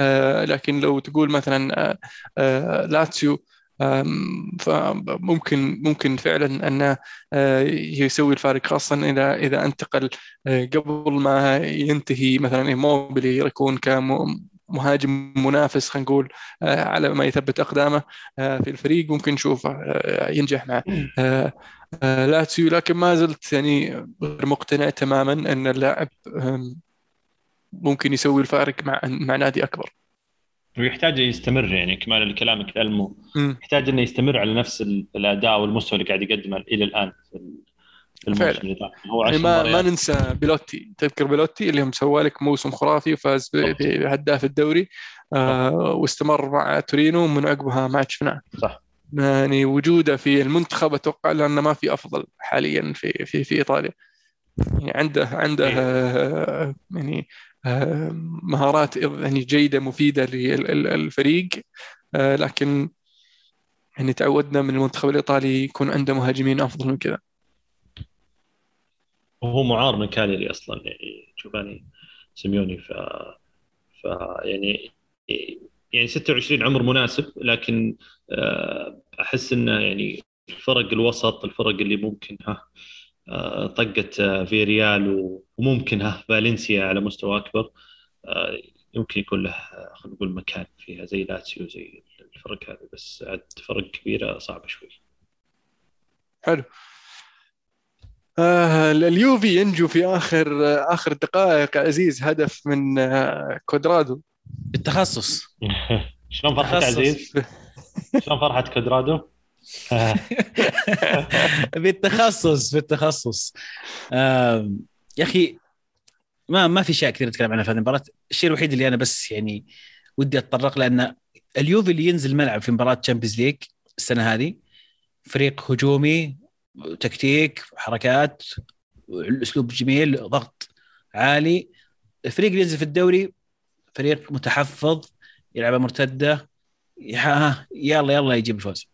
آه لكن لو تقول مثلا آه آه لاتسيو فممكن ممكن فعلا أنه آه، يسوي الفارق خاصه إذا إذا انتقل آه، قبل ما ينتهي مثلا إيموبيلي يكون مهاجم منافس خلينا نقول آه، على ما يثبت أقدامه آه، في الفريق. ممكن نشوفه آه، ينجح مع لاتسيو لكن ما زلت يعني غير مقتنع تماما أن اللاعب ممكن يسوي الفارق مع مع نادي أكبر. ويحتاج يستمر يعني كمان لكلامك ألمو. يحتاج انه يستمر على نفس ال- الأداء والمستوى اللي قاعد يقدمه إلى الآن في فعلا. هو يعني 10 ما ما ننسى بيلوتي. تذكر بيلوتي اللي هم سوى لك موسم خرافي وفاز. بهداف الدوري. آه واستمر مع تورينو ومن عقبها ما عاد شفناه صح. يعني وجوده في المنتخب أتوقع لأنه ما في أفضل حاليا في في في إيطاليا. يعني عنده عنده إيه. آه، يعني آه، مهارات يعني جيدة مفيدة للفريق آه، لكن يعني تعودنا من المنتخب الإيطالي يكون عنده مهاجمين أفضل من كذا. وهو معار من كاليري أصلا يعني جوفاني سيميوني ف ف يعني يعني 26 عمر مناسب لكن آه، أحس انه يعني الفرق الوسط الفرق اللي ممكن ها آه، طقة آه، فياريال وممكن ها فالنسيا على مستوى أكبر يمكن يكون له خلينا نقول مكان فيها زي لاتسيو زي الفرق هذه بس عاد فرق كبيرة صعبه شوي. حلو. آه اليوفي ينجو في آخر آه آخر دقائق عزيز هدف من آه كودرادو بالتخصص شلون فرحة. عزيز؟ شلون فرحة كودرادو؟ بالتخصص بالتخصص آم، يا أخي ما ما في اشياء كثير نتكلم عنها في هذه المباراة الشيء الوحيد اللي أنا بس يعني ودي أتطرق لأن اليوفي اللي ينزل الملعب في مباراة Champions League السنة هذه فريق هجومي تكتيك حركات الاسلوب جميل ضغط عالي. الفريق اللي ينزل في الدوري فريق متحفظ يلعب مرتدة. يلا يلا يجيب الفوز.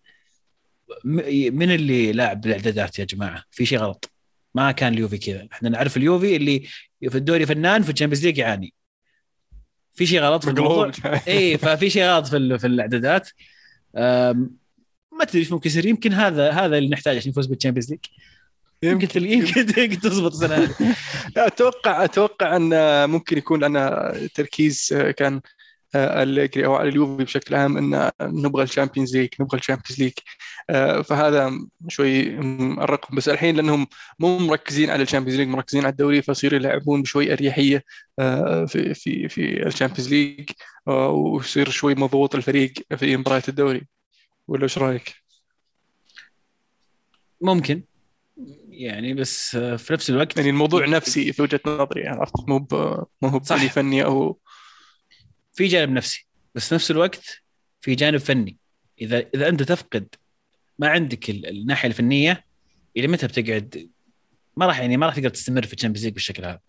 من اللي لاعب بالاعدادات يا جماعة؟ في شيء غلط. ما كان اليوفي كذا. إحنا نعرف اليوفي اللي في الدوري فنان في ال Champions League يعاني. في شيء غلط في الموضوع؟ اي ففي شيء غلط في في الإعدادات. ما تدري إيش ممكن يصير. يمكن هذا هذا اللي نحتاجه عشان نفوز بال Champions League يمكن يمكن يمكن تزبط السنة هذه. أتوقع أتوقع أن ممكن يكون لنا تركيز كان أليجري أو على اليوفي بشكل عام أن نبغى ال Champions League نبغى ال Champions League. فهذا شوي الرقم بس الحين لأنهم مو مركزين على ال Champions League مركزين على الدوري فيصيروا يلعبون بشوي أريحية في في في ال Champions League ويصير شوي مضغوط الفريق في مباريات الدوري. ولا إيش رأيك؟ ممكن. يعني بس في نفس الوقت يعني الموضوع نفسي في وجهة نظري عرفت؟ مو مو هو صح. فني أو في جانب نفسي بس في نفس الوقت في جانب فني. إذا إذا أنت تفقد ما عندك ال- الناحية الفنية إلى متى بتقعد؟ ما راح يعني ما راح تقدر تستمر في ال Champions League بالشكل هذا.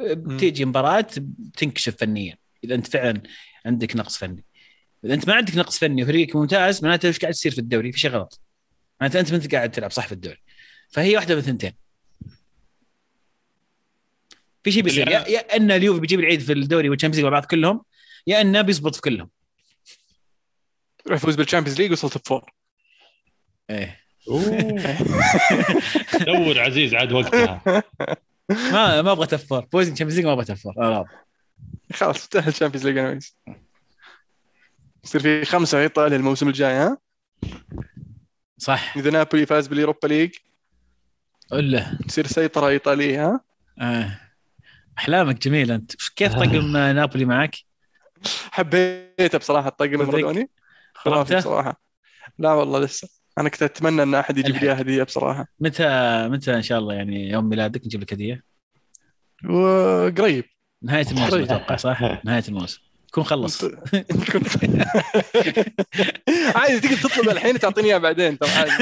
بتيجي مباراة بتنكشف فنيا. إذا أنت فعلا عندك نقص فني. إذا أنت ما عندك نقص فني وفريقك ممتاز معناته إيش قاعد تصير في الدوري؟ في شيء غلط. معناته أنت ما أنت قاعد تلعب صح في الدوري. فهي واحدة من الثنتين في شيء بيصير. يا, يا إن اليوفي بيجيب العيد في الدوري وال Champions League مع بعض كلهم يا انه بيزبط في كلهم. يفوز بال Champions League وصل top four إيه. دور عزيز عاد وقتها. ما ما أبغى top four فوزني Champions League ما أبغى top four راضي. خلاص استاهل ال Champions League أنا يصير في خمسة ايطاليا الموسم الجاي ها؟ صح. إذا نابولي فاز بال Europa League. ولا تصير سيطرة إيطالية ها؟ آه. أحلامك جميله أنت. كيف طقم نابولي معك؟ حبيته بصراحة الطقم وذيك؟ المروني خرافي؟ بصراحة. لا والله لسه. أنا كنت أتمنى إن أحد يجيب لي هدية بصراحة. متى متى إن شاء الله يعني يوم ميلادك نجيب لك هدية؟ وقريب. نهاية الموسم. أتوقع صح؟ نهاية الموسم. يكون خلص. عادي تقدر تطلب الحين تعطيني اياه بعدين ترى عادي.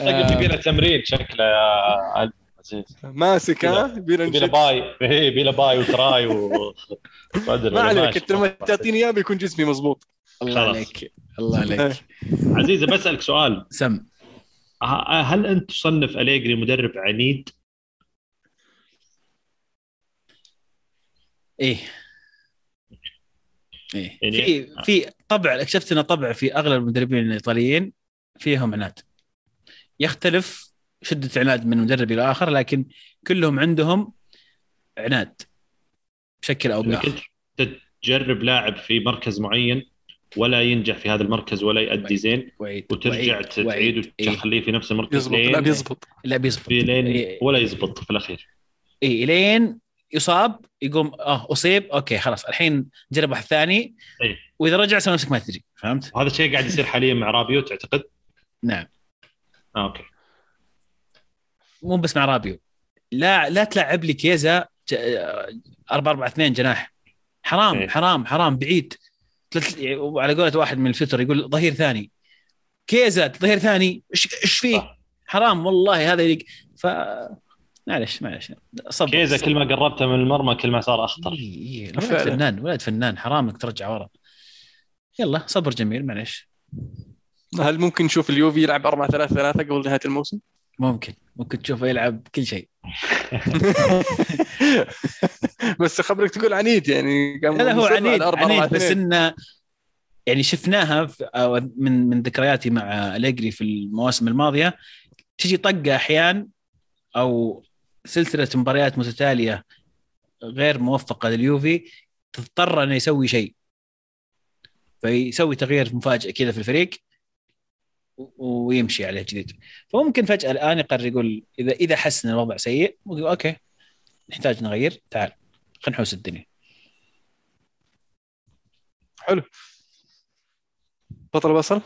يبي له تمرين شكله يا عزيز. ماسك ها؟ بينا يبي له نشد. bi إيه، يبي له bi و tri و ما عليك. أنت لما تعطيني اياه بيكون جسمي مضبوط. الله خلاص. عليك الله عليك. عزيزه بسألك سؤال. سم. هل أنت تصنف أليجري مدرب عنيد؟ إيه. إيه. يعني- في في طبع اكتشفت إنه طبع في أغلب المدربين الإيطاليين فيهم عناد. يختلف شدة عناد من مدرب إلى آخر لكن كلهم عندهم عناد بشكل أو بآخر. تجرب لاعب في مركز معين ولا ينجح في هذا المركز ولا يؤدي زين وعيد وترجع وعيد- تعيد. إيه. وتخليه في نفس المركز يزبط. لين لا بيزبط. لا بيزبط. لين إيه. ولا يزبط في الأخير. اي لين يصاب يقوم آه أصيب okay خلاص الحين جرب واحد ثاني إيه. وإذا رجع سوى نفسك ما تدري فهمت؟ وهذا الشيء قاعد يصير حاليا مع رابيو تعتقد؟ نعم آه okay مو بس مع رابيو لا لا تلعب لي كيزا 4 4 2 جناح حرام إيه. حرام حرام بعيد وعلى قولة واحد من الفلتر يقول ظهير ثاني كيزا ظهير ثاني إيش فيه؟ حرام والله هذا يليق ف معلش معلش. صبر. كيزا. كل ما قربته من المرمى كل ما صار أخطر. إيه إيه فعلا. فنان ولد فنان. حرام انك ترجع ورا. يلا صبر جميل معلش. هل ممكن نشوف اليوفي يلعب 4 3 3 قبل نهاية الموسم؟ ممكن. ممكن تشوفه يلعب كل شيء. بس خبرك تقول عنيد يعني لا لا هو عنيد 4 4 عنيد بس 2. إنه يعني شفناها من من ذكرياتي مع أليجري في المواسم الماضية. تجي طقة أحيان أو سلسلة مباريات متتالية غير موفقة لليوفي تضطر انه يسوي شيء. فيسوي تغيير مفاجئ كذا في الفريق ويمشي عليه جديد. فممكن فجأة الآن يقرر يقول اذا إذا حس ان الوضع سيء يقول أوكي نحتاج نغير تعال خلينا نحوس الدنيا. حلو. بطل بصل؟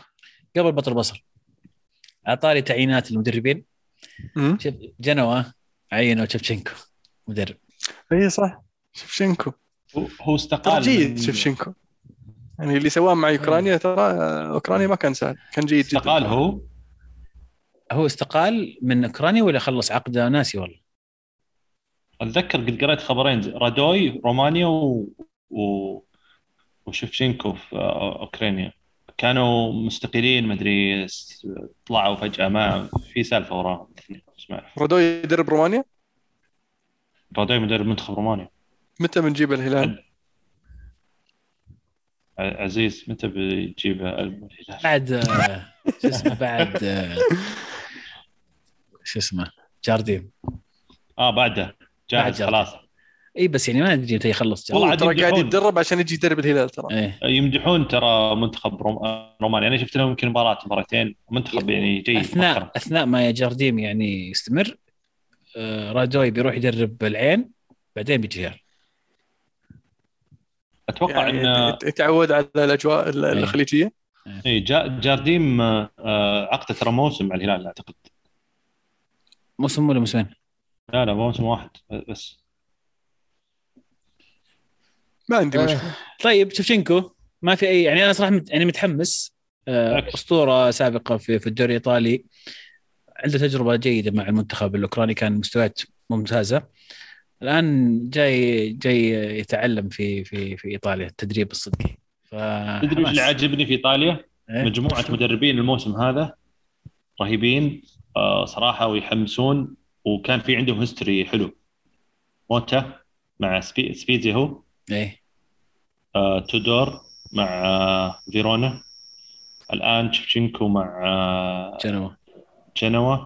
قبل بطل بصر أعطاني تعيينات المدربين شوف جنوا عينوا تشفتشينكو مدرب. اي صح. شفشنكو هو- هو استقال جيد من- شفشنكو يعني اللي سواه مع أوكرانيا ترى أوكرانيا ما كان سهل. كان جيد جدا. استقال هو؟ هو استقال من أوكرانيا ولا خلص عقده ناسي والله؟ أتذكر قد قريت خبرين رادوي رومانيا و... و... وشفشينكو في أوكرانيا. كانوا مستقيلين مدري طلعوا فجأة ما في سالفة وراهم. أعرف. رادوي يدرب رومانيا رادوي مدرب منتخب رومانيا متى بنجيب الهلال؟ عزيز متى بيجيب الهلال؟ بعد شو اسمه بعد شو اسمه جارديم آه بعده بعد جاهز. خلاص اي بس يعني ما أدري متى يخلص والله ترى قاعد. يتدرب عشان يجي يدرب الهلال ترى. إيه. يمدحون ترى منتخب روم... رومانيا. أنا شفت لهم يمكن مباراة مباراتين منتخب يعني جيد أثناء محترم. أثناء ما جارديم يعني يستمر آه، رادوي بيروح يدرب العين بعدين بيجي أتوقع يعني ان يتعود على الأجواء ال- إيه. الخليجية. اي جا... جارديم آه، عقده ترى موسم مع الهلال أعتقد. موسم ولا موسمين؟ لا لا موسم واحد بس. ما عندي آه. مشكلة طيب شفشنكو ما في اي يعني أنا صراحة مت- يعني متحمس آه،. أسطورة سابقة في في الدوري الإيطالي عنده تجربة جيدة مع المنتخب الأوكراني كان مستويات ممتازة الآن جاي جاي يتعلم في في في إيطاليا التدريب الصدقي ف تدري اللي عاجبني في إيطاليا؟ إيه؟ مجموعة مدربين الموسم هذا رهيبين آه، صراحة ويحمسون وكان في عندهم history حلو موتا مع سبي... سبيزي هو إيه. آه، تودور مع آه، فيرونا. الآن شفشنكو مع آه، جنوا. جنوا.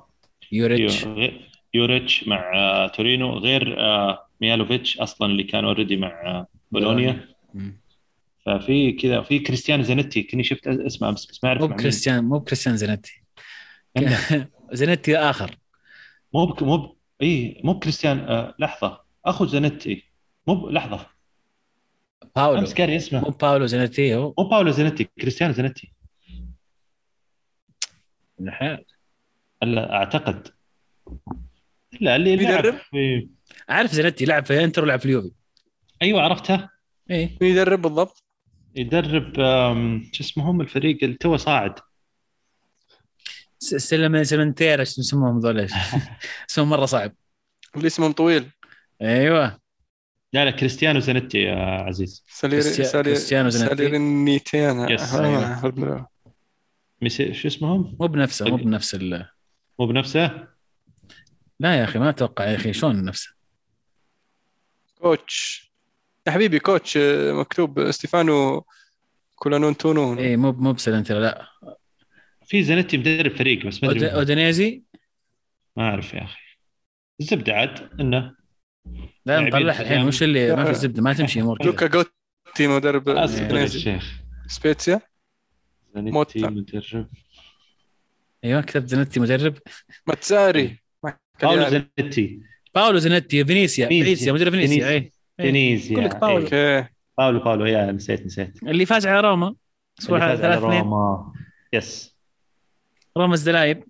يوريتش. يوريتش مع آه، تورينو. غير آه، ميهايلوفيتش أصلا اللي كان already مع آه، بولونيا. ففي كذا في كريستيانو زانيتي كني شفت اسمه امس بس ما أعرف مو. بكريستيان مو بكريستيان زينتي. زينتي آخر. مو بك مو ب... اي مو بكريستيان آه لحظة. أخو زانيتي مو. لحظة. باولو. أمس قاري اسمه. مو باولو زينتي هو. مو باولو زانيتي كريستيانو زانيتي من الحياة. لا أعتقد. لا اللي بيدرب؟ لعب في... أعرف زينتي لعب في إنتر ولعب في اليوفي. أيوه عرفتها إيه. يدرب بالضبط؟ يدرب شو اسمهم الفريق اللي تو صاعد. س- سلم سلمنتير إيش يسموهم هذول اسمهم مرة صعب. اللي اسمه طويل. أيوه. لا لا كريستيانو زانيتي يا عزيز. سالير كريستيا- سالير كريستيانو زانيتي. ساليرنيتيانا يس،. ميسي... شو اسمهم؟ مو بنفسه مو بنفس ال... مو بنفسه؟ لا يا أخي ما أتوقع يا أخي شلون نفسه؟ كوتش. يا حبيبي كوتش آه، مكتوب ستيفانو كولانون تونو. اي مو مو بسلنتير لا. في زانيتي مدرب فريق بس ما أدري. أودينيزي؟ ما أعرف يا أخي. الزبدة عاد إنه لا نطلع الحين. وش اللي ما في زبده ما تمشي امور لوكا جوتي مدرب اسف يا إنجليزي. شيخ سبيتسيا زانيتي موتا. مدرب أيوه كتبت زنتي مدرب ماتساري باولو. زانيتي باولو زنتي فينيسيا فينيسيا. مدرب فينيسيا فينيسيا. اي إيه. فينيسيا يقول لك باولو. إيه. أوكي باولو باولو يا نسيت نسيت اللي فاز على روما أسبوع اللي فاز على 3 2 روما يس روما الزلايب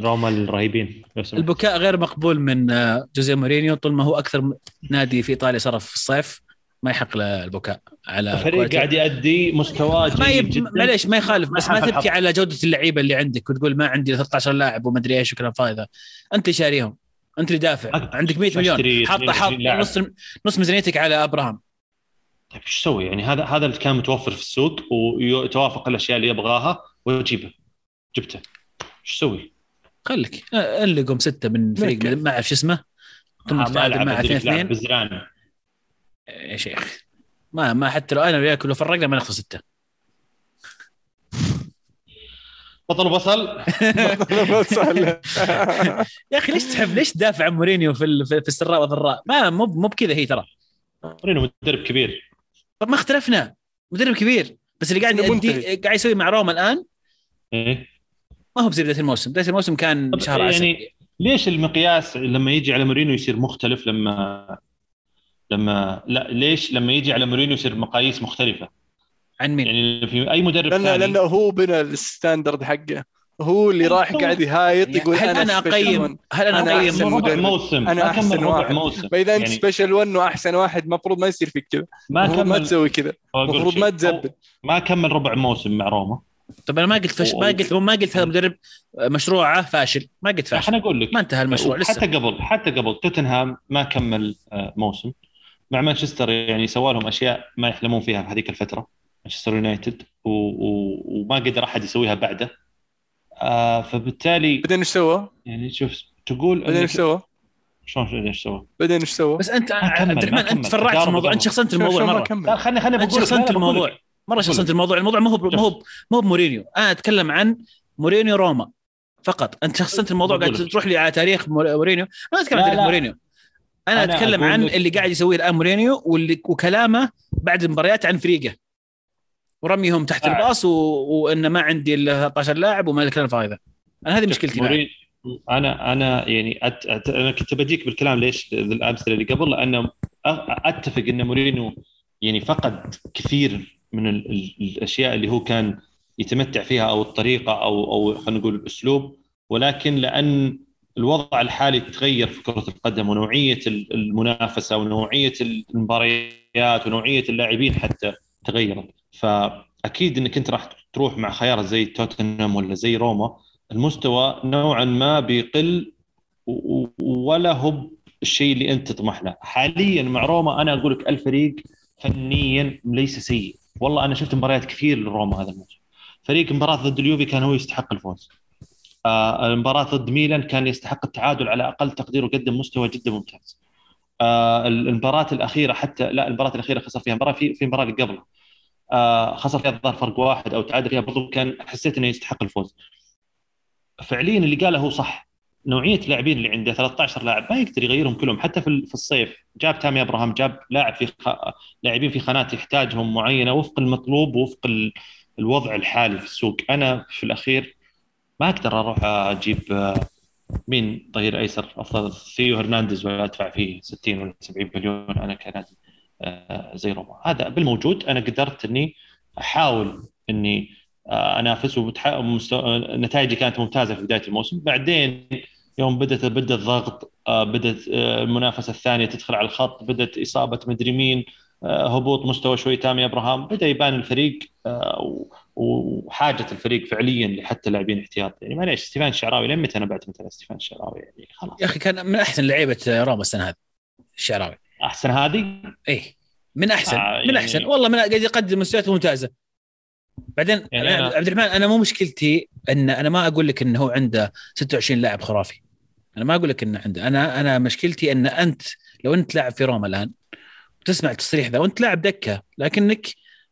روما الرهيبين. البكاء غير مقبول من آه، جوزيه مورينيو طول ما هو أكثر نادي في إيطاليا صرف في الصيف ما يحق له البكاء على الفريق. قاعد يؤدي مستوى ما جيد يب... معليش ما يخالف بس ما تبكي. على جودة اللعيبة اللي عندك وتقول ما عندي 13 لاعب وما أدري إيش وكلام فاضي ذا انت شاريهم أنت اللي دافع عندك 100 مليون أشتري حاط 22 حاط لاعب. نص نص ميزانيتك على أبراهام طيب إيش تسوي يعني هذا هذا اللي كان متوفر في السوق ويتوافق الأشياء اللي يبغاها ويجيبه جبته إيش تسوي؟ خليك آه، انلقهم ستة من فريق. ما أعرف شو اسمه. ثم ما تتعادل ألعب مع أدري 2 لاعب 2 بزران يا شيخ. ما ما حتى لو أنا وياك لو فرقنا ما ناخذ ستة. بطل وبصل. يا أخي ليش تحب ليش تدافع عن مورينيو في ال- في في السراء والضراء؟ ما مو مو بكذا هي ترى. مورينو مدرب كبير. طب ما اختلفنا. مدرب كبير. بس اللي قاعد قاعد يسوي مع روما الآن. إيه؟ ما هو بزي بدايه الموسم. بدايه الموسم كان شهر عسل. يعني ليش المقياس لما يجي على مورينو يصير مختلف لما لما لا ليش لما يجي على مورينو يصير مقاييس مختلفة؟ عن مين؟ يعني في أي مدرب ثاني؟ لأنه هو بنى ال standard حقه. هو اللي راح قاعد يهايط يقول هل أنا أنا اقيم. هل أنا أنا أقيم ربع. موسم. أحسن كمل ربع واحد. موسم. فإذا أنت يعني special 1 وأحسن واحد المفروض ما يصير فيك كذا. ما المفروض ما كمل. تسوي كذا. المفروض. ما تزبد ما كمل ربع موسم مع روما. طب أنا ما قلت فش... ما قلت ما قلت هذا مدرب مشروعه فاشل ما قلت فاشل أنا أقول لك ما انتهى المشروع لسه حتى قبل حتى قبل توتنهام ما كمل آه، موسم مع مانشستر يعني سوى لهم أشياء ما يحلمون فيها في هذيك الفترة مانشستر يونايتد و... و... وما قدر أحد يسويها بعده آه فبالتالي بعدين إيش سوى؟ يعني شوف تقول بعدين إيش سوى؟ شلون إيش سوى؟ بعدين إيش سوى؟ بس أنت عبد الرحمن أنت. تفرعت في الموضوع أنت. شخصنت الموضوع مرة خليني خليني بقول شخصنت الموضوع. مرة شخصنت الموضوع الموضوع ما هو ما هو ما هو بمورينيو أنا أتكلم عن مورينيو روما فقط. أنت شخصنت الموضوع قاعد. تروح لي على تاريخ مور- مورينيو. أنا أتكلم عن تاريخ. مورينيو. أنا, أنا أتكلم عن اللي قاعد يسويه الآن مورينيو واللي وكلامه بعد المباريات عن فريقه. ورميهم تحت آه. الباص و... وإن ما عندي إلا 13 لاعب وما الكلام الفاضي ذا أنا هذه مشكلتي مورين أنا أنا يعني أت... أت... أنا كنت بجيك بالكلام ليش الأمثلة اللي قبل لأن أتفق إن مورينو يعني فقد كثير من ال... ال... الأشياء اللي هو كان يتمتع فيها أو الطريقة أو أو خلينا نقول الأسلوب. ولكن لأن الوضع الحالي تغير في كرة القدم ونوعية ال- المنافسة ونوعية المباريات ونوعية اللاعبين حتى تغيرت. فأكيد إنك أنت راح تروح مع خيار زي توتنهام ولا زي روما المستوى نوعا ما بيقل ولا هو الشيء اللي أنت تطمح له. حاليا مع روما أنا أقول لك الفريق فنيا ليس سيء. والله أنا شفت مباريات كثير لروما هذا الموسم فريق مباراة ضد اليوفي كان هو يستحق الفوز. آه المباراة ضد ميلان كان يستحق التعادل على أقل تقدير وقدم مستوى جدا ممتاز. آه المباراة الأخيرة حتى لا المباراة الأخيرة خسر فيها مباراة في في المباراه اللي قبلها آه خسر فيها الظاهر فرق واحد أو تعادل فيها برضو كان حسيت إنه يستحق الفوز. فعليا اللي قاله هو صح. نوعية اللاعبين اللي عنده 13 لاعب ما يقدر يغيرهم كلهم. حتى في الصيف جاب تامي أبراهام جاب لاعب في خ... لاعبين في خانات يحتاجهم معينة وفق المطلوب وفق ال... الوضع الحالي في السوق. أنا في الأخير ما أقدر أروح أجيب آه، مين ظهير أيسر؟ أفضل ثيو هرنانديز ولا أدفع فيه 60 ولا 70 مليون؟ أنا كنادي آه، زي روما. هذا بالموجود أنا قدرت إني أحاول إني انافس وبتح... مستوى... نتائجي كانت ممتازة في بداية الموسم. بعدين يوم بدأت بدأ الضغط آه، بدأت آه، المنافسة الثانية تدخل على الخط بدأت إصابة مدري مين آه، هبوط مستوى شوي تامي إبراهام. بدأ يبان الفريق وحاجة الفريق فعليا لحتى لاعبين احتياط. يعني معليش ستيفان الشعراوي لين متى أنا بعتمد على ستيفان الشعراوي يعني خلاص. يا أخي كان من أحسن لعيبة روما السنة هذه الشعراوي أحسن هذه؟ إيه. من أحسن آه، من يعني- احسن والله من قاعد يقدم مستويات ممتازة. بعدين يعني أنا- عبد الرحمن أنا مو مشكلتي إن أنا ما أقول لك إنه هو عنده 26 لاعب خرافي. أنا ما أقول لك إنه عنده. أنا أنا مشكلتي إن أنت لو أنت لاعب في روما الآن وتسمع التصريح ذا وأنت لاعب دكة لكنك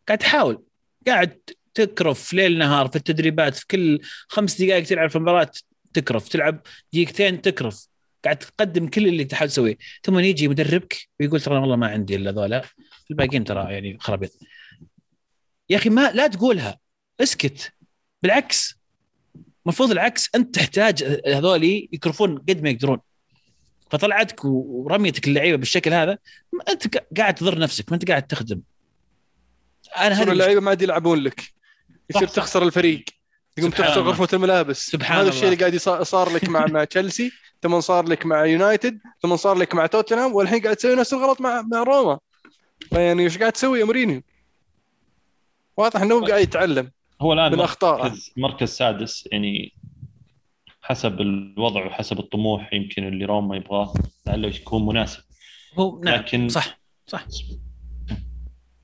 قاعد تحاول قاعد تكرف ليل نهار في التدريبات في كل خمس دقائق تلعب في المباراه تكرف تلعب دقيقتين تكرف قاعد تقدم كل اللي تحاول تسويه. ثم يجي مدربك ويقول ترى والله ما عندي إلا ذولا الباقيين ترى يعني خرابيط يا أخي ما لا تقولها. اسكت. بالعكس. المفروض العكس. أنت تحتاج هذولي يكرفون قد ما يقدرون. فطلعتك ورميتك اللعيبة بالشكل هذا أنت قاعد تضر نفسك. ما أنت قاعد تخدم. أنا هذه اللعيبة ما عاد يلعبون لك. يصير تخسر الفريق. تقوم تخسر غرفة الملابس. سبحان هذا الشيء اللي قاعد صار لك مع مع تشيلسي ثم صار لك مع يونايتد ثم صار لك مع توتنهام والحين قاعد تسوي نفس الغلط مع مع روما. فيعني إيش قاعد تسوي يا مورينيو؟ واضح إنه قاعد يتعلم هو الآن من أخطائه. مركز, مركز سادس يعني حسب الوضع وحسب الطموح يمكن اللي روما يبغاه لعله يكون مناسب. هو نعم لكن صح صح.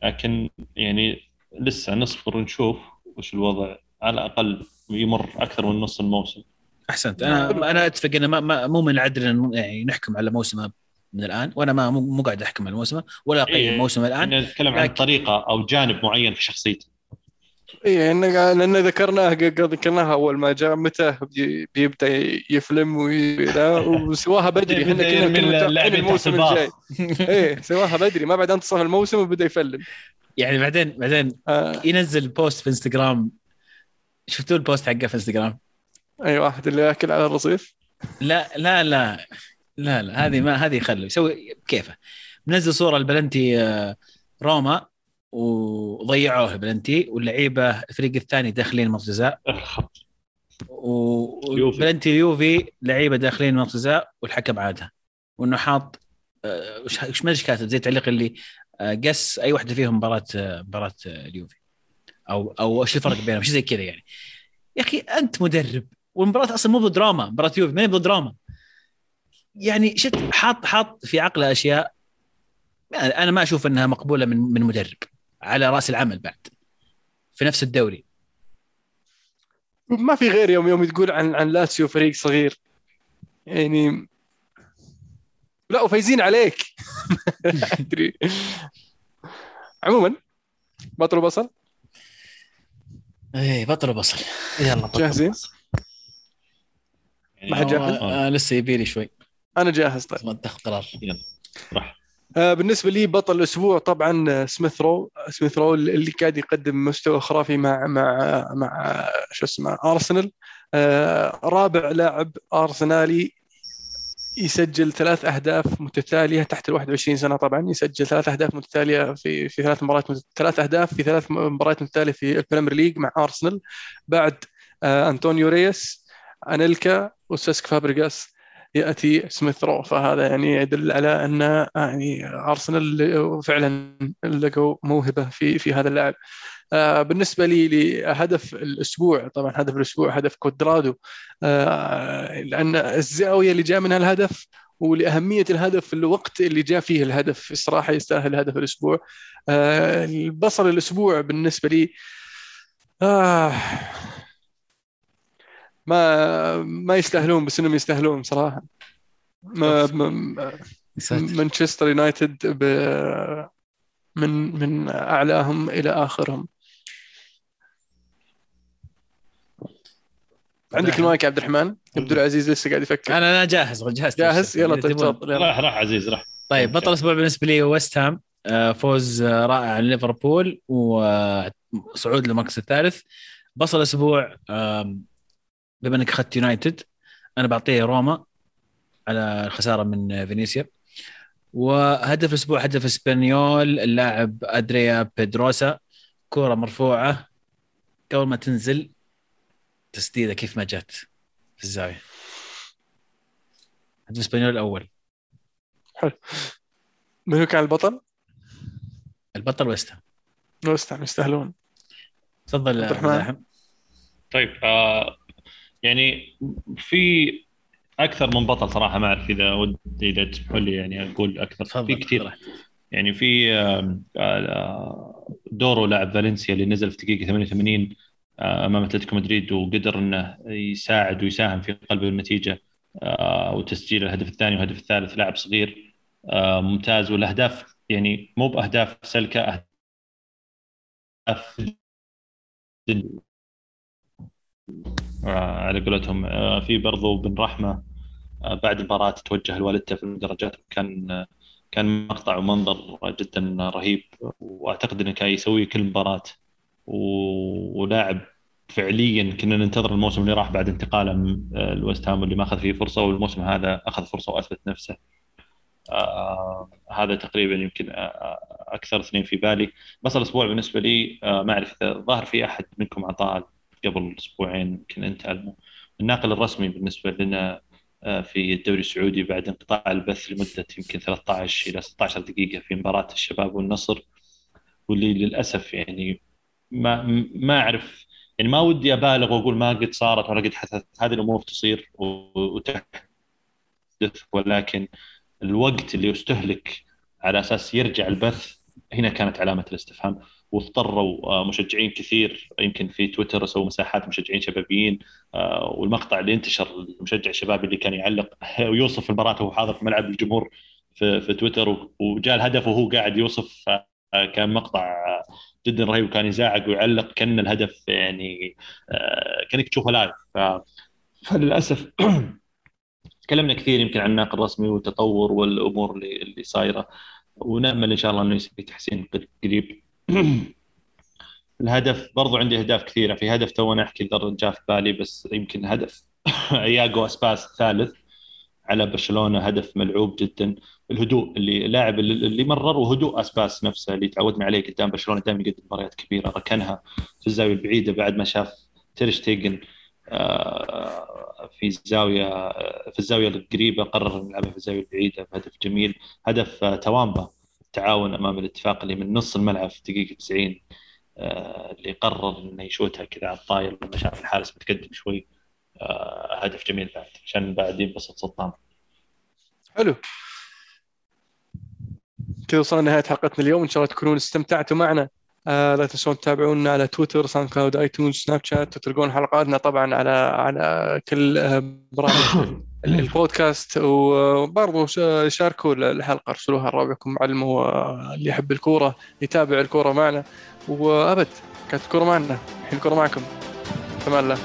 لكن يعني لسه نصبر ونشوف وش الوضع. على الأقل يمر أكثر من نص الموسم. أحسنت. أنا أنا أتفق إنه ما, ما مو من العدل يعني نحكم على موسمه من الآن وأنا ما مو قاعد أحكم على الموسم ولا أقيم إيه موسمه الآن نتكلم عن طريقة أو جانب معين في شخصيته. اي لأن ذكرناه ذكرناها أول ما جاء متى بيبدأ يفلم وسواها بدري إحنا كنا الموسم الجاي. اي سواها بدري ما بعد أنتصر الموسم وبدأ يفلم. يعني بعدين بعدين آه. ينزل post في انستغرام شفتوا ال post حقه في انستغرام؟ أي واحد اللي ياكل على الرصيف؟ لا لا لا. لا لا هذه ما هذه يخلي يسوي كيفه. منزل صورة البلنتي آه، روما وضيعوه البلنتي واللعيبة الفريق الثاني داخلين منطقه جزاء. وبلنتي اليوفي لعيبة داخلين منطقه جزاء والحكم عادها. وإنه حاط آه، وش ما إيش كاتب زي التعليق اللي آه، قس أي واحدة فيهم مباراة مباراة اليوفي. أو أو إيش الفرق بينهم؟ شيء زي كذا يعني. يا أخي أنت مدرب والمباراة أصلا مو دراما مباراة يوفي ما هي دراما يعني شت حاط حاط في عقله أشياء يعني أنا ما أشوف إنها مقبولة من من مدرب على رأس العمل بعد في نفس الدوري. ما في غير يوم يوم تقول عن عن لاتسيو فريق صغير. يعني لا وفايزين عليك. أدري. عموما بطل بصل إيه بطل بصل يلا جاهزين؟ ما حد جاهز؟ آه لسه يبي لي شوي. أنا جاهز طيب. اتخذ قرار. يلا راح. آه بالنسبة لي بطل الأسبوع طبعا آه، سميث رو. سميث رو اللي قاعد يقدم مستوى خرافي مع مع مع شو اسمه أرسنال. آه رابع لاعب أرسنالي يسجل ثلاث أهداف متتالية تحت ال 21 سنة طبعا. يسجل ثلاث أهداف متتالية في في ثلاث مباريات ثلاث أهداف في ثلاث مباريات متتالية في البريمير ليج مع أرسنال. بعد آه أنطونيو ريس أنيلكا وسيسك فابريغاس. يأتي سميث رو. فهذا يعني يدل على أن يعني أرسنال فعلا لقوا موهبة في في هذا اللاعب. آه، بالنسبة لي لهدف الأسبوع طبعا هدف الأسبوع هدف كودرادو. آه، لأن الزاوية اللي جاء منها الهدف ولأهمية الهدف في الوقت اللي جاء فيه الهدف الصراحة يستاهل هدف الأسبوع. آه، البصل الأسبوع بالنسبة لي آه ما ما يستاهلون بس إنهم يستاهلون صراحة. ما مانشستر يونايتد من من أعلاهم إلى آخرهم. عندك المايك يا عبد الرحمن؟ عبد العزيز لسه قاعد يفكر. أنا أنا جاهز جاهز. جاهز؟ يلا طيب تفضل راح راح عزيز راح. طيب بطل الأسبوع بالنسبة لي ويست هام آه، فوز رائع على ليفربول وصعود للمركز الثالث. بصل الأسبوع بما إنك أخذت يونايتد أنا بعطيه روما على الخساره من فينيسيا. وهدف الأسبوع هدف إسبانيول اللاعب ادريا بيدروسا كرة مرفوعة. قبل ما تنزل تسديدة كيف ما جت في الزاوية. هدف إسبانيول الأول حلو. من هو كان البطل؟ البطل ويست ويست يستاهلون. تفضل عبد الرحمن. طيب آه يعني في أكثر من بطل صراحة ما أعرف إذا ودي إذا تسمحوا لي يعني أقول أكثر. في كثير. يعني في آه، دورو لاعب فالنسيا اللي نزل في دقيقة 88 آه، أمام أتلتيكو مدريد وقدر إنه يساعد ويساهم في قلب النتيجه آه، وتسجيل الهدف الثاني والهدف الثالث لاعب صغير ممتاز. والأهداف يعني مو بأهداف سلكة أهداف على قولتهم. في برضو بن رحمة بعد المباراة توجه لوالدته في المدرجات كان كان مقطع ومنظر جدا رهيب وأعتقد إنه كان يسوي كل مباراة. ولاعب فعليا كنا ننتظر الموسم اللي راح بعد انتقاله من الويست هام اللي ما أخذ فيه فرصة والموسم هذا أخذ فرصة واثبت نفسه. آه هذا تقريبا يمكن أكثر اثنين في بالي. بس الأسبوع بالنسبة لي آه ما أعرف إذا في أحد منكم اعطاه قبل أسبوعين يمكن أنت المو الناقل الرسمي بالنسبة لنا آه في الدوري السعودي بعد انقطاع البث لمدة يمكن 13 إلى 16 دقيقة في مباراة الشباب والنصر واللي للأسف يعني ما ما أعرف يعني ما ودي أبالغ وأقول ما قد صارت ولا قد حدثت. هذه الأمور تصير وتحدث ولكن الوقت اللي استهلك على أساس يرجع البث هنا كانت علامة الاستفهام. واضطروا مشجعين كثير. يمكن في تويتر سووا مساحات مشجعين شبابيين والمقطع اللي انتشر المشجع الشبابي اللي كان يعلق ويوصف المباراة وهو حاضر في ملعب الجمهور في, في تويتر وجاء الهدف وهو قاعد يوصف كان مقطع جدا رهيب وكان يزعق ويعلق كأن الهدف يعني كأنك تشوفه live فللأسف تكلمنا كثير يمكن عن الناقل الرسمي والتطور والأمور اللي اللي صايرة ونأمل إن شاء الله إنه يصير تحسين قريب. الهدف برضو عندي أهداف كثيرة. في هدف تو أحكي جاء في بالي بس يمكن هدف اياجو أسباس الثالث على برشلونة هدف ملعوب جدا. الهدوء اللي لاعب اللي مرر وهدوء أسباس نفسه اللي تعودنا عليه قدام برشلونة دائما يقدم مباريات كبيرة. ركنها في الزاوية البعيدة بعد ما شاف تيرشتيجن في زاوية في الزاوية القريبة قرر يلعبها في الزاوية البعيدة. بهدف جميل. هدف توامبا. التعاون أمام الاتفاق اللي من نص الملعب في دقيقة 90 اللي قرر إنه يشوتها كذا على الطاير لما شاف الحارس متقدم شوي. هدف جميل بعد عشان بعد ينبسط سلطان حلو. كذا وصلنا لنهاية حلقتنا اليوم. إن شاء الله تكونون استمتعتوا معنا. آه لا تنسون تتابعونا على تويتر ساوند كلاود آيتونز سناب شات وتلقون حلقاتنا طبعا على على كل برامج البودكاست وبرضه شاركوا الحلقة ارسلوها لربعكم علموا اللي يحب الكورة يتابع الكورة معنا. وأبد كانت الكوره معنا الحين الكوره معكم. تمام الله